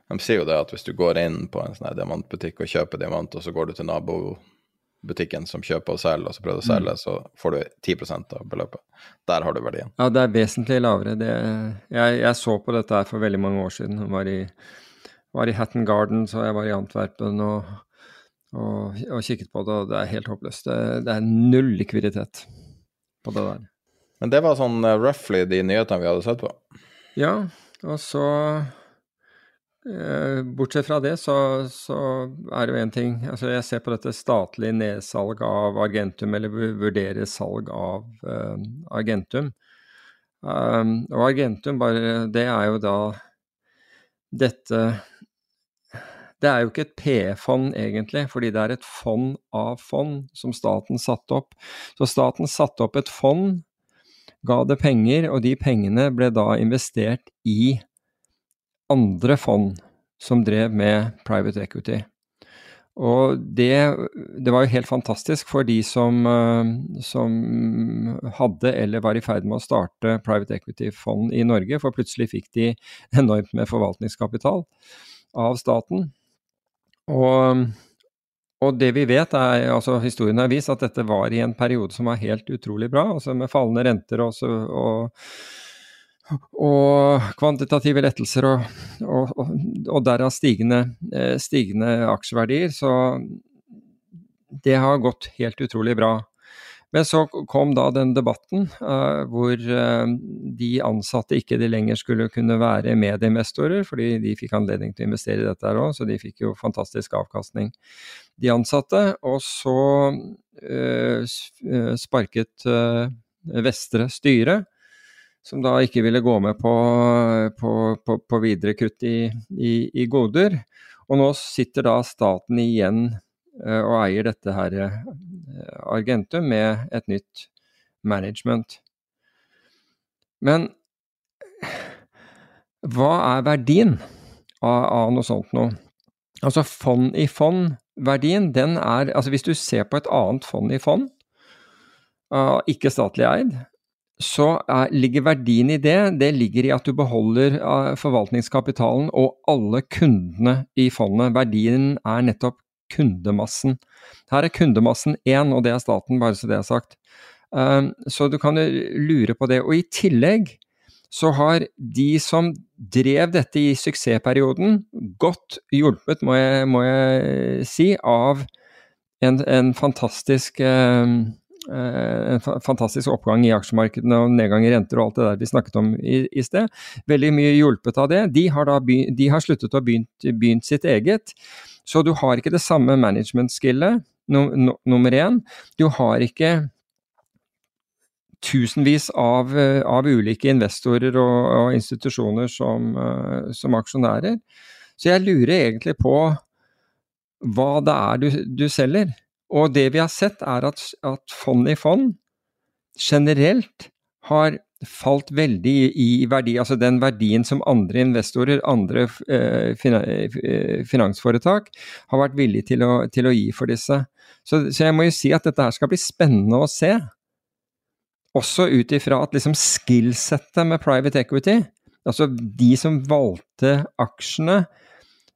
De sier jo det at hvis du går inn på en sånn diamantbutikk og kjøper diamant, og så går du til nabobutikken som kjøper og selger, og så prøver å selge, mm. så får du 10% av beløpet. Der har du verdien. Ja, det er vesentlig lavere. Det, jeg, jeg, så på dette her for veldig mange år siden. Jeg var i, var i Hatton Gardens, og jeg var i Antwerpen og, og, og kikket på det, og det er helt håpløst. Det, det er null likviditet på det der. Men det var sånn uh, roughly de nyhetene vi hadde sett på? Ja, og så Eh, bortsett fra det, så, så er det jo én ting altså Jeg ser på dette statlig nedsalg av Argentum, eller vurdere salg av uh, Argentum. Um, og Argentum, bare det er jo da dette Det er jo ikke et PE-fond, egentlig, fordi det er et fond av fond som staten satte opp. Så staten satte opp et fond, ga det penger, og de pengene ble da investert i andre fond som drev med private equity. Og det, det, var jo helt fantastisk for de som, eh, som, hadde eller var i ferd med å starte private equity-fond i Norge, for plutselig fikk de enormt med forvaltningskapital av staten. Og, og det vi vet, er, altså historien har vist at dette var i en periode som var helt utrolig bra, altså med fallende renter og, og og kvantitative lettelser og, og, og, og derav stigende, eh, stigende, aksjeverdier. Så det har gått helt utrolig bra. Men så kom da den debatten uh, hvor uh, de ansatte ikke de lenger skulle kunne være medieinvestorer, fordi de fikk anledning til å investere i dette her òg, så de fikk jo fantastisk avkastning, de ansatte. Og så uh, sparket Vestre styret som da ikke ville gå med på, på, på, på videre kutt i, i, i, goder. Og nå sitter da staten igjen uh, og eier dette her uh, Argentum med et nytt management. Men hva er verdien av, av noe sånt noe? Altså fond i fond-verdien, den er Altså hvis du ser på et annet fond i fond, uh, ikke statlig eid, så er, ligger verdien i det, det ligger i at du beholder uh, forvaltningskapitalen og alle kundene i fondet. Verdien er nettopp kundemassen. Her er kundemassen én, og det er staten, bare så det er sagt. Um, så du kan lure på det. Og i tillegg så har de som drev dette i suksessperioden, godt hjulpet, må jeg, må jeg si, av en, en fantastisk um, en fantastisk oppgang i aksjemarkedene og nedgang i renter og alt det der vi snakket om i, i sted. Veldig mye hjulpet av det. De har, begynt, de har sluttet å begynt, begynt sitt eget. Så du har ikke det samme management-skillet, num, num, nummer én. Du har ikke tusenvis av, av ulike investorer og, og institusjoner som, uh, som, aksjonærer. Så jeg lurer egentlig på hva det er du, du selger. Og det vi har sett, er at, at fond i fond generelt har falt veldig i verdi, altså den verdien som andre investorer, andre eh, eh, finansforetak, har vært villige til å, til å gi for disse. Så, så, jeg må jo si at dette her skal bli spennende å se. Også ut ifra at liksom skillsettet med private equity, altså de som valgte aksjene,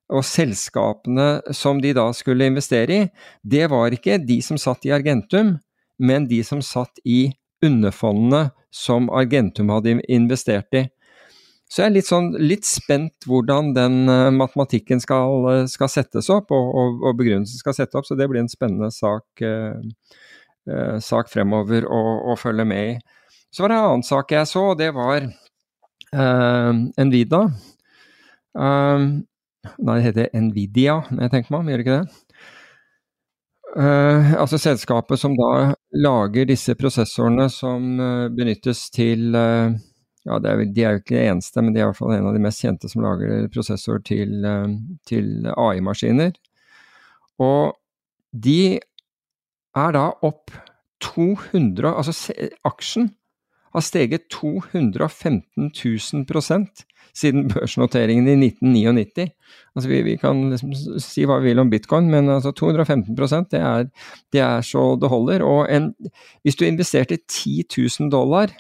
og selskapene som de da skulle investere i, det var ikke de som satt i Argentum, men de som satt i underfondene som Argentum hadde investert i. Så jeg er litt, sånn, litt spent hvordan den uh, matematikken skal, uh, skal, settes opp, og, og, og, begrunnelsen skal settes opp. Så det blir en spennende sak, eh, sak fremover å, å, følge med i. Så var det en annen sak jeg så, og det var Envida. Nei, det heter Nvidia, jeg tenker meg om, gjør det ikke det? Uh, altså selskapet som da lager disse prosessorene som uh, benyttes til uh, ja, er, De er jo ikke det eneste, men de er i hvert fall en av de mest kjente som lager prosessor til, til AI-maskiner. Og de er da opp 200 Altså aksjen har steget 215 000 siden børsnoteringen i 1999. Altså vi, vi, kan liksom si hva vi vil om bitcoin, men altså 215% det er, det er så det holder. Og en, hvis du investerte 10 000 dollar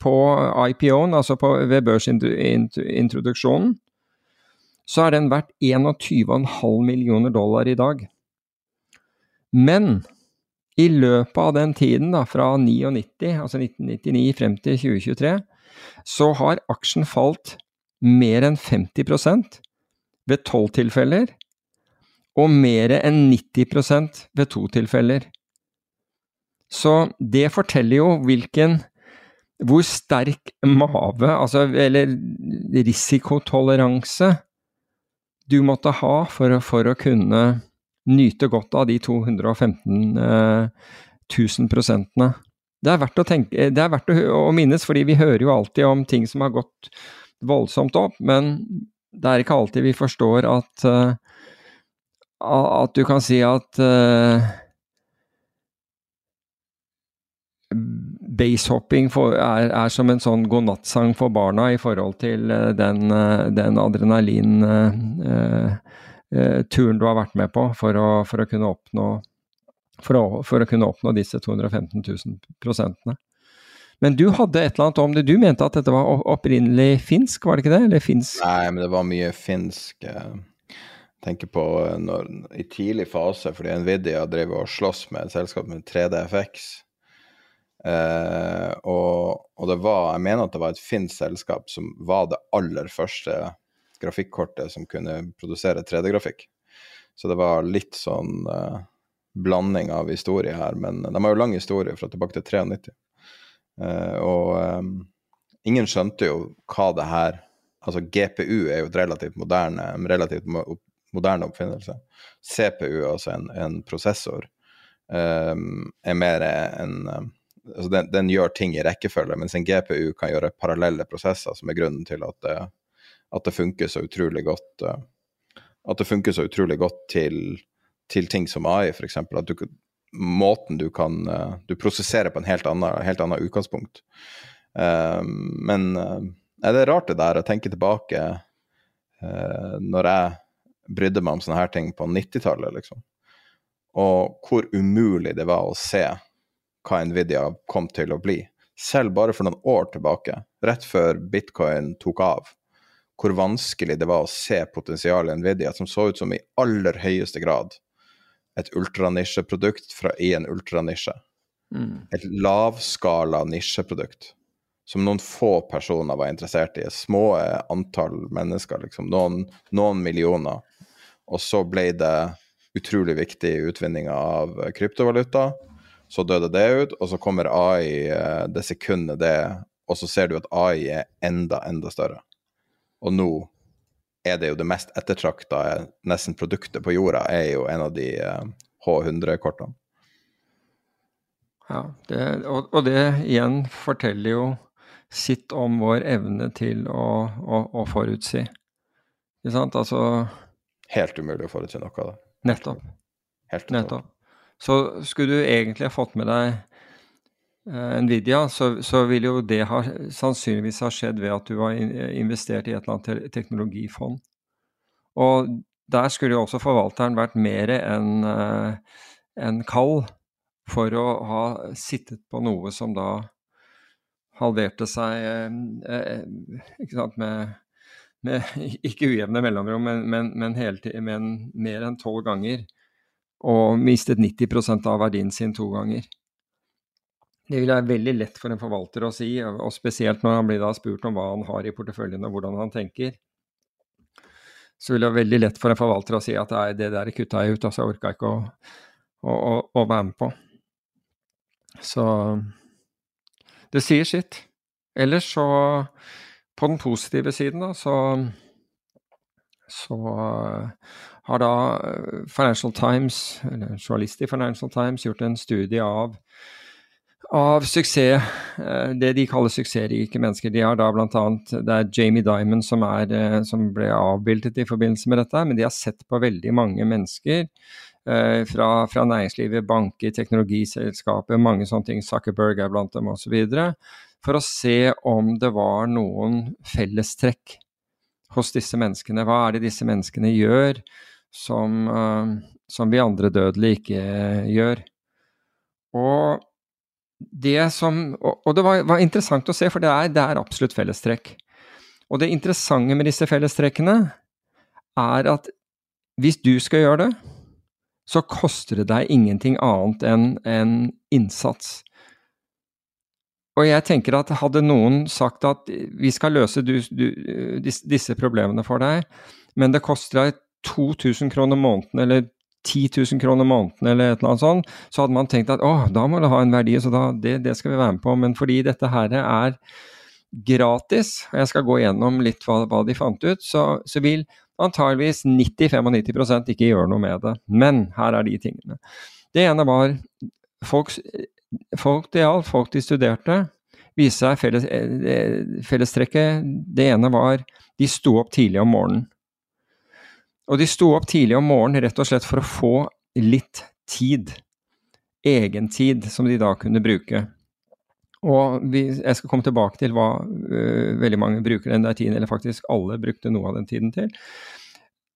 på IPO-en, altså på, ved børsintroduksjonen, så er den verdt 21,5 millioner dollar i dag. Men i løpet av den tiden, da, fra 99, altså 1999 frem til 2023, så har aksjen falt mer enn 50% ved tolv tilfeller, og mer enn 90% ved to tilfeller. Så det forteller jo hvilken hvor sterk mave, altså, eller risikotoleranse, du måtte ha for, for å kunne nyte godt av de 215 000 eh, prosentene. Det er verdt å, tenke, det er verdt å, å minnes, fordi vi hører jo alltid om ting som har gått voldsomt opp, men det er ikke alltid vi forstår at uh, at du kan si at basehopping er, er, som en sånn godnattsang for barna i forhold til den, den adrenalin eh, turen du har vært med på for å, for å kunne oppnå for å, for å, kunne oppnå disse 215 000 prosentene. Men du hadde et eller annet om det. Du mente at dette var opprinnelig finsk, var det ikke det? Eller finsk? Nei, men det var mye finsk. Jeg eh, tenker på eh, når, i tidlig fase, fordi Nvidia drev og sloss med et selskap med 3DFX. Eh, og, og, det var Jeg mener at det var et finsk selskap som var det aller første grafikkortet som kunne produsere 3D-grafikk. Så det var litt sånn uh, blanding av historie her. Men de har jo lang historie fra tilbake til 93. Uh, eh, og um, ingen skjønte jo hva det her Altså GPU er jo et relativt moderne, en relativt mo moderne oppfinnelse. CPU, altså en, en prosessor, um, er mer en um, altså den, den, gjør ting i rekkefølge, mens en GPU kan gjøre parallelle prosesser, som er grunnen til at det at det funker så utrolig godt uh, At det funker så utrolig godt til, til ting som AI, f.eks. At du, måten du kan uh, Du prosesserer på en helt annen, helt annen utgangspunkt. Uh, men er det rart det der å tenke tilbake når jeg brydde meg om sånne her ting på 90-tallet, liksom. Og hvor umulig det var å se hva Nvidia kom til å bli. selv bare for noen år tilbake, rett før bitcoin tok av, hvor vanskelig det var å se potensialet i Nvidia, som så ut som i aller høyeste grad et ultranisjeprodukt i en ultranisje. Mm. Et lavskala nisjeprodukt som noen få personer var interessert i. Små antall mennesker, liksom. Noen, noen millioner. Og så ble det utrolig viktig i utvinninga av kryptovaluta. Så døde det ut, og så kommer AI eh, det sekundet det Og så ser du at AI er enda, enda større. Og nå er det jo det mest ettertrakta nesten produktet på jorda, er jo en av de H100-kortene. Eh, ja, det, og, og, det igjen forteller jo sitt om vår evne til å, å, å forutsi. Ikke sant? Altså Helt umulig å forutsi noe av det. Nettopp. Helt nettopp. Så skulle du egentlig ha fått med deg Nvidia, så, så vil jo det ha, sannsynligvis ha skjedd ved at du har investert i et eller annet teknologifond. Og der skulle jo også forvalteren vært mer enn uh, en kald for å ha sittet på noe som da halverte seg eh, eh, ikke sant, med, med ikke ujevne mellomrom, men, men, men, hele, men mer enn tolv ganger. Og mistet 90% av verdien sin to ganger. Det vil være veldig lett for en forvalter å si, og spesielt når han blir da spurt om hva han har i porteføljen og hvordan han tenker. Så vil det være veldig lett for en forvalter å si at det der kutta jeg ut, altså jeg orka ikke å, å, å, å være med på. Så det sier sitt. Ellers så, på den positive siden, da, så så har da Financial Times, eller journalist i Financial Times, gjort en studie av, av suksess, eh, det de kaller suksessrike mennesker. De har da blant annet, Det er Jamie Dimon som, er, eh, som ble avbildet i forbindelse med dette, men de har sett på veldig mange mennesker Eh, fra, fra, næringslivet, banker, teknologiselskaper, mange sånne ting, Zuckerberg er blant dem osv., for å se om det var noen fellestrekk hos disse menneskene. Hva er det disse menneskene gjør som, som vi andre dødelige ikke gjør? Og det som Og, det var, var, interessant å se, for det er, det er absolutt fellestrekk. Og det interessante med disse fellestrekkene er at hvis du skal gjøre det, så koster det deg ingenting annet enn en innsats. Og jeg tenker at hadde noen sagt at vi skal løse du, du, disse problemene for deg, men det koster deg 2000 kroner måneden eller 10 000 kroner måneden eller et eller annet sånt, så hadde man tenkt at å, da må det ha en verdi, så da, det, det, skal vi være med på. Men fordi dette her er gratis, og jeg skal gå gjennom litt hva, hva de fant ut, så, så vil antageligvis 90-95% ikke gjøre noe med det. Men her er de tingene. Det ene var folk, folk det gjaldt, folk de studerte, viste seg felles, eh, fellestrekket. Det ene var de sto opp tidlig om morgenen. Og de sto opp tidlig om morgenen rett og slett for å få litt tid. Egentid som de da kunne bruke. Og vi, jeg skal komme tilbake til hva uh, veldig mange bruker den der tiden, eller faktisk alle brukte noe av den tiden til.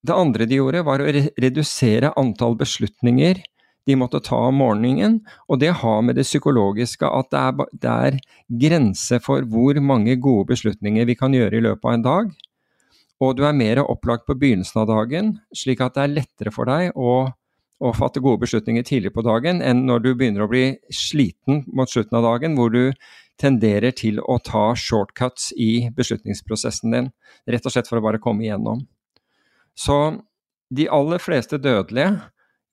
Det andre de gjorde, var å re redusere antall beslutninger de måtte ta om morgenen, og det har med det psykologiske at det er, det er grense for hvor mange gode beslutninger vi kan gjøre i løpet av en dag. Og du er mer opplagt på begynnelsen av dagen, slik at det er lettere for deg å å fatte gode beslutninger tidlig på dagen enn når du begynner å bli sliten mot slutten av dagen, hvor du tenderer til å ta shortcuts i beslutningsprosessen din, rett og slett for å bare komme igjennom. Så de aller fleste dødelige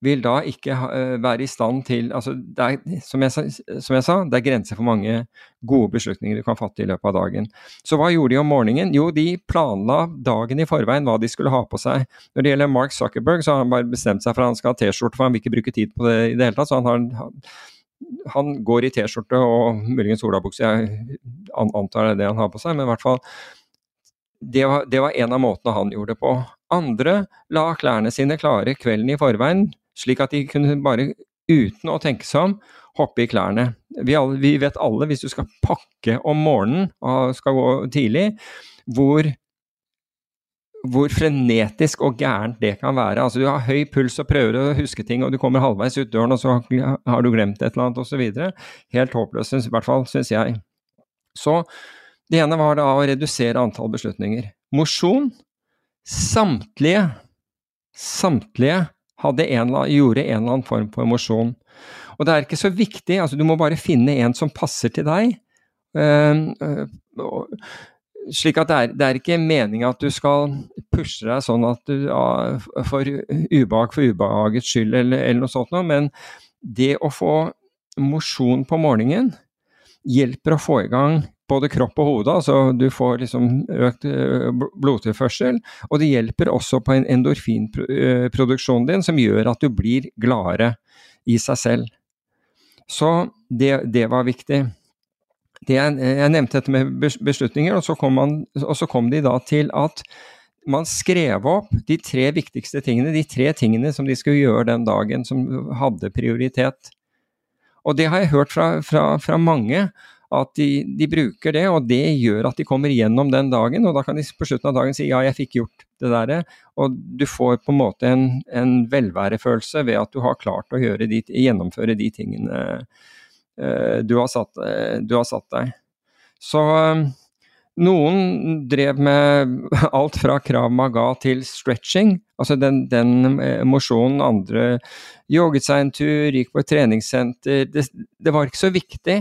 vil da ikke uh, være i stand til altså er, som, jeg, som, jeg, sa, det er grenser for mange gode beslutninger du kan fatte i løpet av dagen. Så hva gjorde de om morgenen? Jo, de planla dagen i forveien hva de skulle ha på seg. Når det gjelder Mark Zuckerberg, så har han bare bestemt seg for at han skal ha T-skjorte, for han vil ikke bruke tid på det i det hele tatt. så han har han går i T-skjorte og muligens olabukse, jeg antar det er det han har på seg, men i hvert fall det var, det var en av måtene han gjorde det på. Andre la klærne sine klare kvelden i forveien, slik at de kunne bare, uten å tenke seg om, hoppe i klærne. Vi, alle, vi, vet alle, hvis du skal pakke om morgenen og skal gå tidlig, hvor, hvor frenetisk og gærent det kan være. Altså, du har høy puls og prøver å huske ting, og du kommer halvveis ut døren, og så har du glemt et eller annet osv. Helt håpløst, i hvert fall syns jeg. Så det ene var da å redusere antall beslutninger. Mosjon. Samtlige, samtlige en, gjorde en eller annen form for mosjon. Og det er ikke så viktig, altså du må bare finne en som passer til deg. Uh, uh, slik at det er, det er ikke meninga at du skal pushe deg sånn at du uh, for ubehag for ubehagets skyld eller, eller noe sånt noe, men det å få mosjon på morgenen hjelper å få i gang både kropp og hode, altså du får liksom økt eh, blodtilførsel, og det hjelper også på en endorfinproduksjonen din som gjør at du blir gladere i seg selv. Så det, det var viktig det jeg, jeg, nevnte dette med beslutninger, og så, man, og så, kom de da til at man skrev opp de tre viktigste tingene, de tre tingene som de skulle gjøre den dagen, som hadde prioritet. Og det har jeg hørt fra, fra, fra mange, at de, de, bruker det, og det gjør at de kommer gjennom den dagen. Og da kan de på slutten av dagen si ja, jeg fikk gjort det der. Og du får på en måte en, en velværefølelse ved at du har klart å de, gjennomføre de tingene Eh, du har, satt, eh, du har satt deg. Så eh, noen drev med alt fra krav maga til stretching, altså den, den mosjonen. Andre jogget seg en tur, gikk på et treningssenter. Det, det, var ikke så viktig.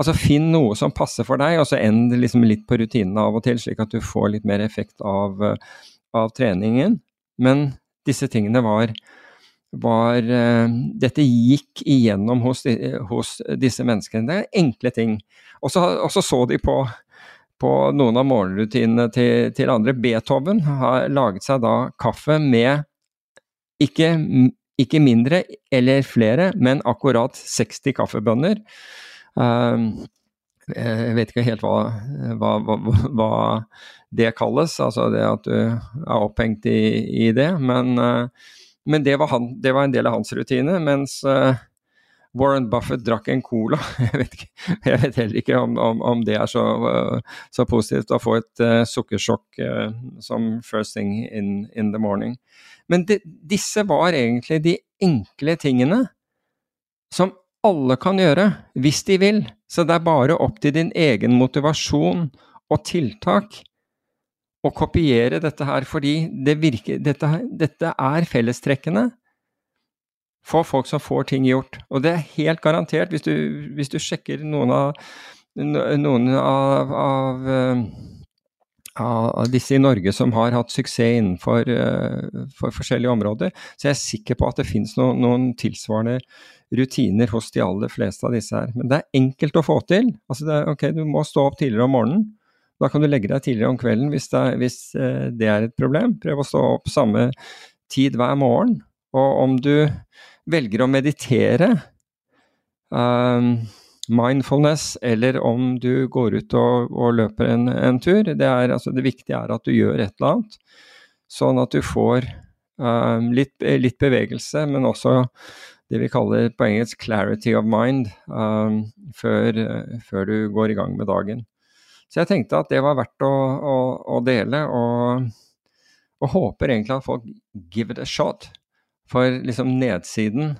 Altså Finn noe som passer for deg, og så end liksom litt på rutinene av og til, slik at du får litt mer effekt av, av treningen. Men disse tingene var var uh, Dette gikk igjennom hos, hos, disse menneskene. Det er enkle ting. Og så så de på, på noen av morgenrutinene til, til, andre. Beethoven har laget seg da kaffe med ikke, ikke mindre eller flere, men akkurat 60 kaffebønner. Uh, jeg vet ikke helt hva, hva, hva, hva, det kalles, altså det at du er opphengt i, i det. Men uh, men det var, han, det var, en del av hans rutine. Mens uh, Warren Buffett drakk en cola. Jeg vet, ikke, jeg vet heller ikke om, om, om det er så, så, positivt å få et sukkersjokk som first thing in, in the morning. Men de, disse var egentlig de enkle tingene som alle kan gjøre, hvis de vil. Så det er bare opp til din egen motivasjon og tiltak å kopiere dette her, fordi det virker, dette, dette er fellestrekkene for folk som får ting gjort. Og det er helt garantert, hvis du, hvis du sjekker noen av, noen av, av, eh, av, disse i Norge som har hatt suksess innenfor uh, forskjellige områder, så jeg er sikker på at det finnes noen, noen tilsvarende rutiner hos de aller fleste av disse her. Men det er enkelt å få til. Altså det, ok, Du må stå opp tidligere om morgenen. Da kan du legge deg tidligere om kvelden hvis det, hvis eh, det er et problem. Prøv å stå opp samme tid hver morgen. Og om du velger å meditere, um, mindfulness, eller om du går ut og, og løper en, en tur, det, er, altså, det, viktige er at du gjør et eller annet. Sånn at du får um, litt, litt, bevegelse, men også det vi kaller på engelsk 'clarity of mind' um, før, før du går i gang med dagen. Så jeg tenkte at det var verdt å, å, å dele, og, og, håper egentlig at folk give it a shot. For liksom nedsiden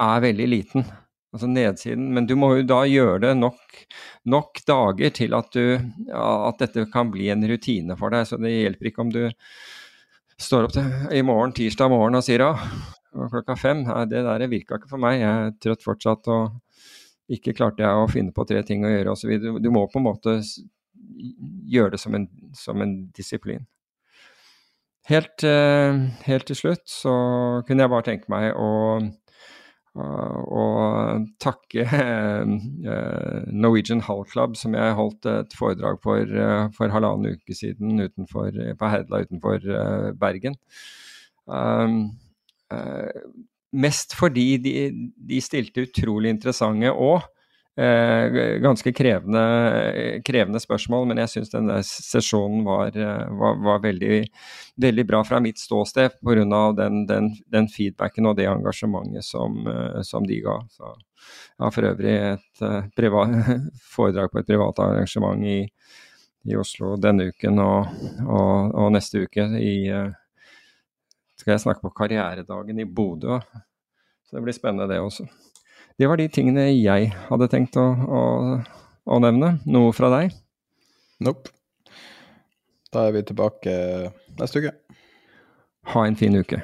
er veldig liten. Altså nedsiden, Men du må jo da gjøre det nok, nok dager til at, du, at dette kan bli en rutine for deg. Så det hjelper ikke om du står opp til, i morgen, tirsdag morgen og sier ah, klokka fem. Det der virka ikke for meg. Jeg er trøtt fortsatt. og ikke klarte jeg å finne på tre ting å gjøre osv. Du, må på en måte gjøre det som en, som en disiplin. Helt, uh, helt, til slutt så kunne jeg bare tenke meg å, å, takke uh, Norwegian Hall Club, som jeg holdt et foredrag for uh, for halvannen uke siden utenfor, på Herdla utenfor Bergen. Um, Mest fordi de, de stilte utrolig interessante og eh, ganske krevende, krevende, spørsmål, men jeg syns denne sesjonen var, eh, var, var, veldig, veldig bra fra mitt ståsted pga. Den, den, den feedbacken og det engasjementet som, eh, som de ga. Så jeg har for øvrig et privat, foredrag på et privat arrangement i, i Oslo denne uken og, og, og neste uke i skal jeg snakke på karrieredagen i Bodø. Så det blir spennende, det også. Det var de tingene jeg hadde tenkt å, å, å nevne. Noe fra deg? Nope. Da er vi tilbake neste uke. Ha en fin uke.